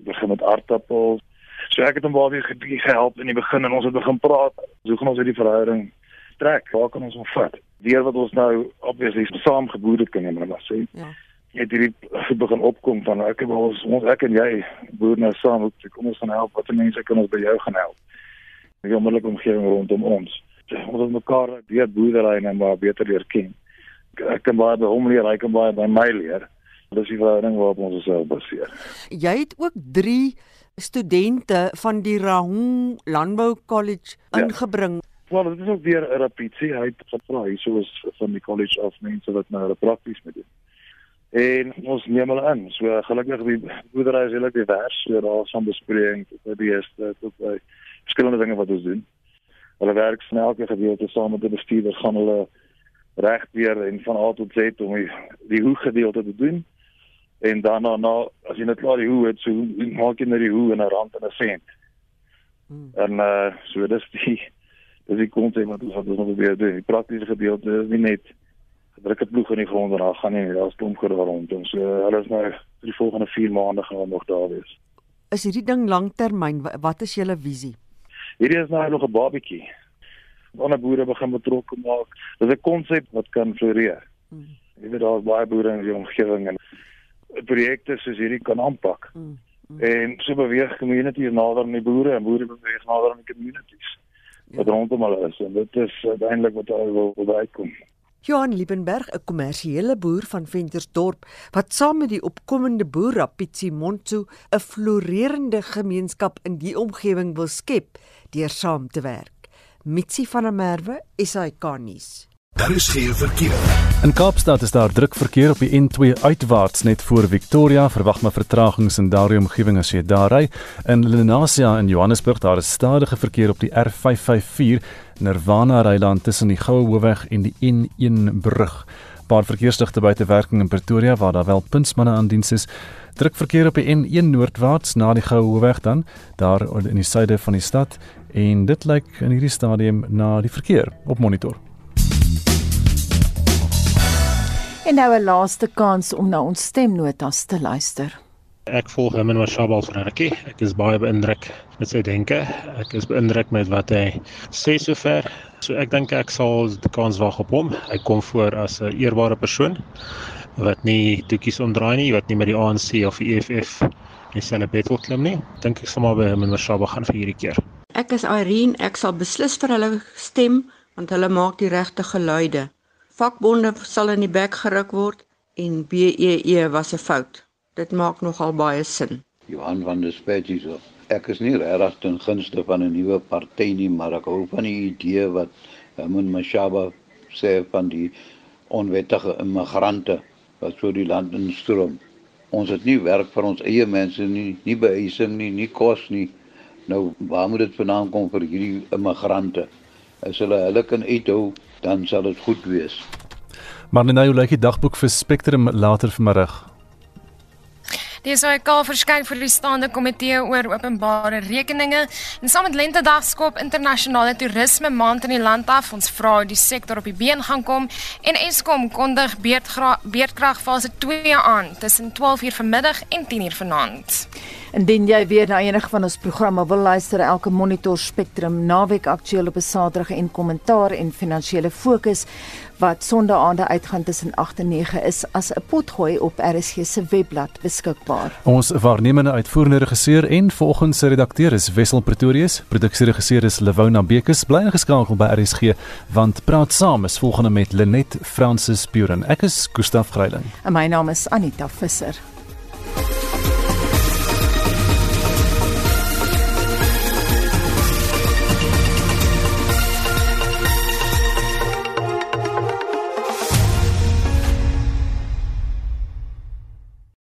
Begin met aardappels. So ek het hom baie gebied gehelp in die begin en ons het begin praat. Hoe gaan ons hierdie verhouding trek? Waar kan ons hom vat? Deur wat ons nou obviously saam geboorde kan neem, maar sê. Ja het hierdie begin opkom van ek het ons ons ek en jy boer nou saam hoe kom ons gaan help wat mense kan ons by jou gaan help die onmiddellike omgewing rondom ons ons het mekaar deur boerdery en maar beter leer ken ek kan baie by hom leer hy kan baie by my leer dis die verhouding waarop ons osself baseer jy het ook 3 studente van die Rahong Landbou College ja. ingebring ja. Wel, dit is ook weer 'n repetie. Hy het gevra hierso is van die college of mense wat nou prakties moet doen en ons neem hulle in. So gelukkig die boerdery is heeltemal divers. So daar is 'n bespreking tot die eerste tot by verskillende dinge wat ons doen. Hulle werk snel elke gedeelte saam met die bestuurder gaan hulle reg weer en van A tot Z om die, die hoe gedeelte te doen. En dan na nou, as jy net klaar die hoe het, so maak jy net die hoe in 'n rand en 'n sent. Hmm. En uh so dis die dis die konsep wat ons wat ons nog weer doen. Die praktiese gedeelte is nie net druk dit ploeg in die grond en daar gaan nie daar's klomp gedoen rond ons so, hulle is nou vir die volgende 4 maande gaan nog daar wees. Is hierdie ding langtermyn wat is julle visie? Hierdie is nou nog 'n babatjie. Ander boere begin betrokke maak. Dit is 'n konsep wat kan floreer. Hmm. Jy weet daar's baie boere in die omgewing en projekte soos hierdie kan aanpak. Hmm. Hmm. En so beweeg communities nader aan die boere en boere beweeg nader aan die communities. Ja. Wat rondom hulle is en dit is uiteindelik wat hulle wil bereik kom. Johan Liebenberg, 'n kommersiële boer van Ventersdorp, wat saam met die opkomende boer Rapitsi Montsu 'n floreerende gemeenskap in die omgewing wil skep deur saam te werk. Mitsi van der Merwe, SAK-nuus. Daar is geen verkeer. In Kaapstad is daar druk verkeer op die N2 uitwaarts net voor Victoria. Verwag maar vertragings in daardie omgewing as jy daar ry. In Lenasia in Johannesburg daar is stadige verkeer op die R554 Nirvana Ryland tussen die Goue Hoofweg en die N1 brug. Paar verkeersligte buite werking in Pretoria waar daar wel puntsmanne aan diens is. Druk verkeer op die N1 noordwaarts na die Goue Hoofweg dan daar in die suide van die stad en dit lyk in hierdie stadium na die verkeer op monitor. En nou 'n laaste kans om na ons stemnotas te luister. Ek volg hom in Washabal vir 'n rukkie. Ek is baie beïndruk met sy denke. Ek is beïndruk met wat hy sê sover. So ek dink ek sal die kans wag op hom. Hy kom voor as 'n eerbare persoon wat nie toekies omdraai nie, wat nie met die ANC of die EFF dieselfde bed wil klim nie. Dink ek sal maar by hom in Washabal gaan vir hierdie keer. Ek is Irene, ek sal beslis vir hulle stem want hulle maak die regte geluide vakbonde sal in die bek geruk word en BEE e was 'n fout. Dit maak nogal baie sin. Johan van der Spet hier. Ek is nie regtig ten gunste van 'n nuwe party nie, maar ek hou van die idee wat Herman Mashaba sê van die onwettige immigrante wat so die land instroom. Ons het nie werk vir ons eie mense nie, nie behuising nie, nie kos nie. Nou, waar moet dit vandaan kom vir hierdie immigrante? As hulle hulle kan uithou, dan sal dit goed wees. Maar nou lyk die dagboek vir Spectrum later vanmiddag. Die SAIK verskyn vir die staande komitee oor openbare rekeninge en saam met Lentedag skop internasionale toerisme maand in die land af. Ons vra hoe die sektor op die been gaan kom en Eskom kondig beerdkrag fase 2 aan tussen 12:00 vanmiddag en 10:00 vanaand. Indien jy weer na enige van ons programme wil luister, elke Monitor Spectrum naweek aktueel op 'n Saterdag en kommentaar en finansiële fokus wat sonnaande uitgaan tussen 8 en 9 is as 'n potgooi op RSG se webblad beskikbaar. Ons waarnemende uitvoerende regisseur en volgens se redakteur is Wessel Pretorius, produksieregisseur is Lewona Bekes, bly ingeskakel by RSG want praat saam is volgende met Lenet Francis Puren. Ek is Gustaf Greiling. En my naam is Anita Visser.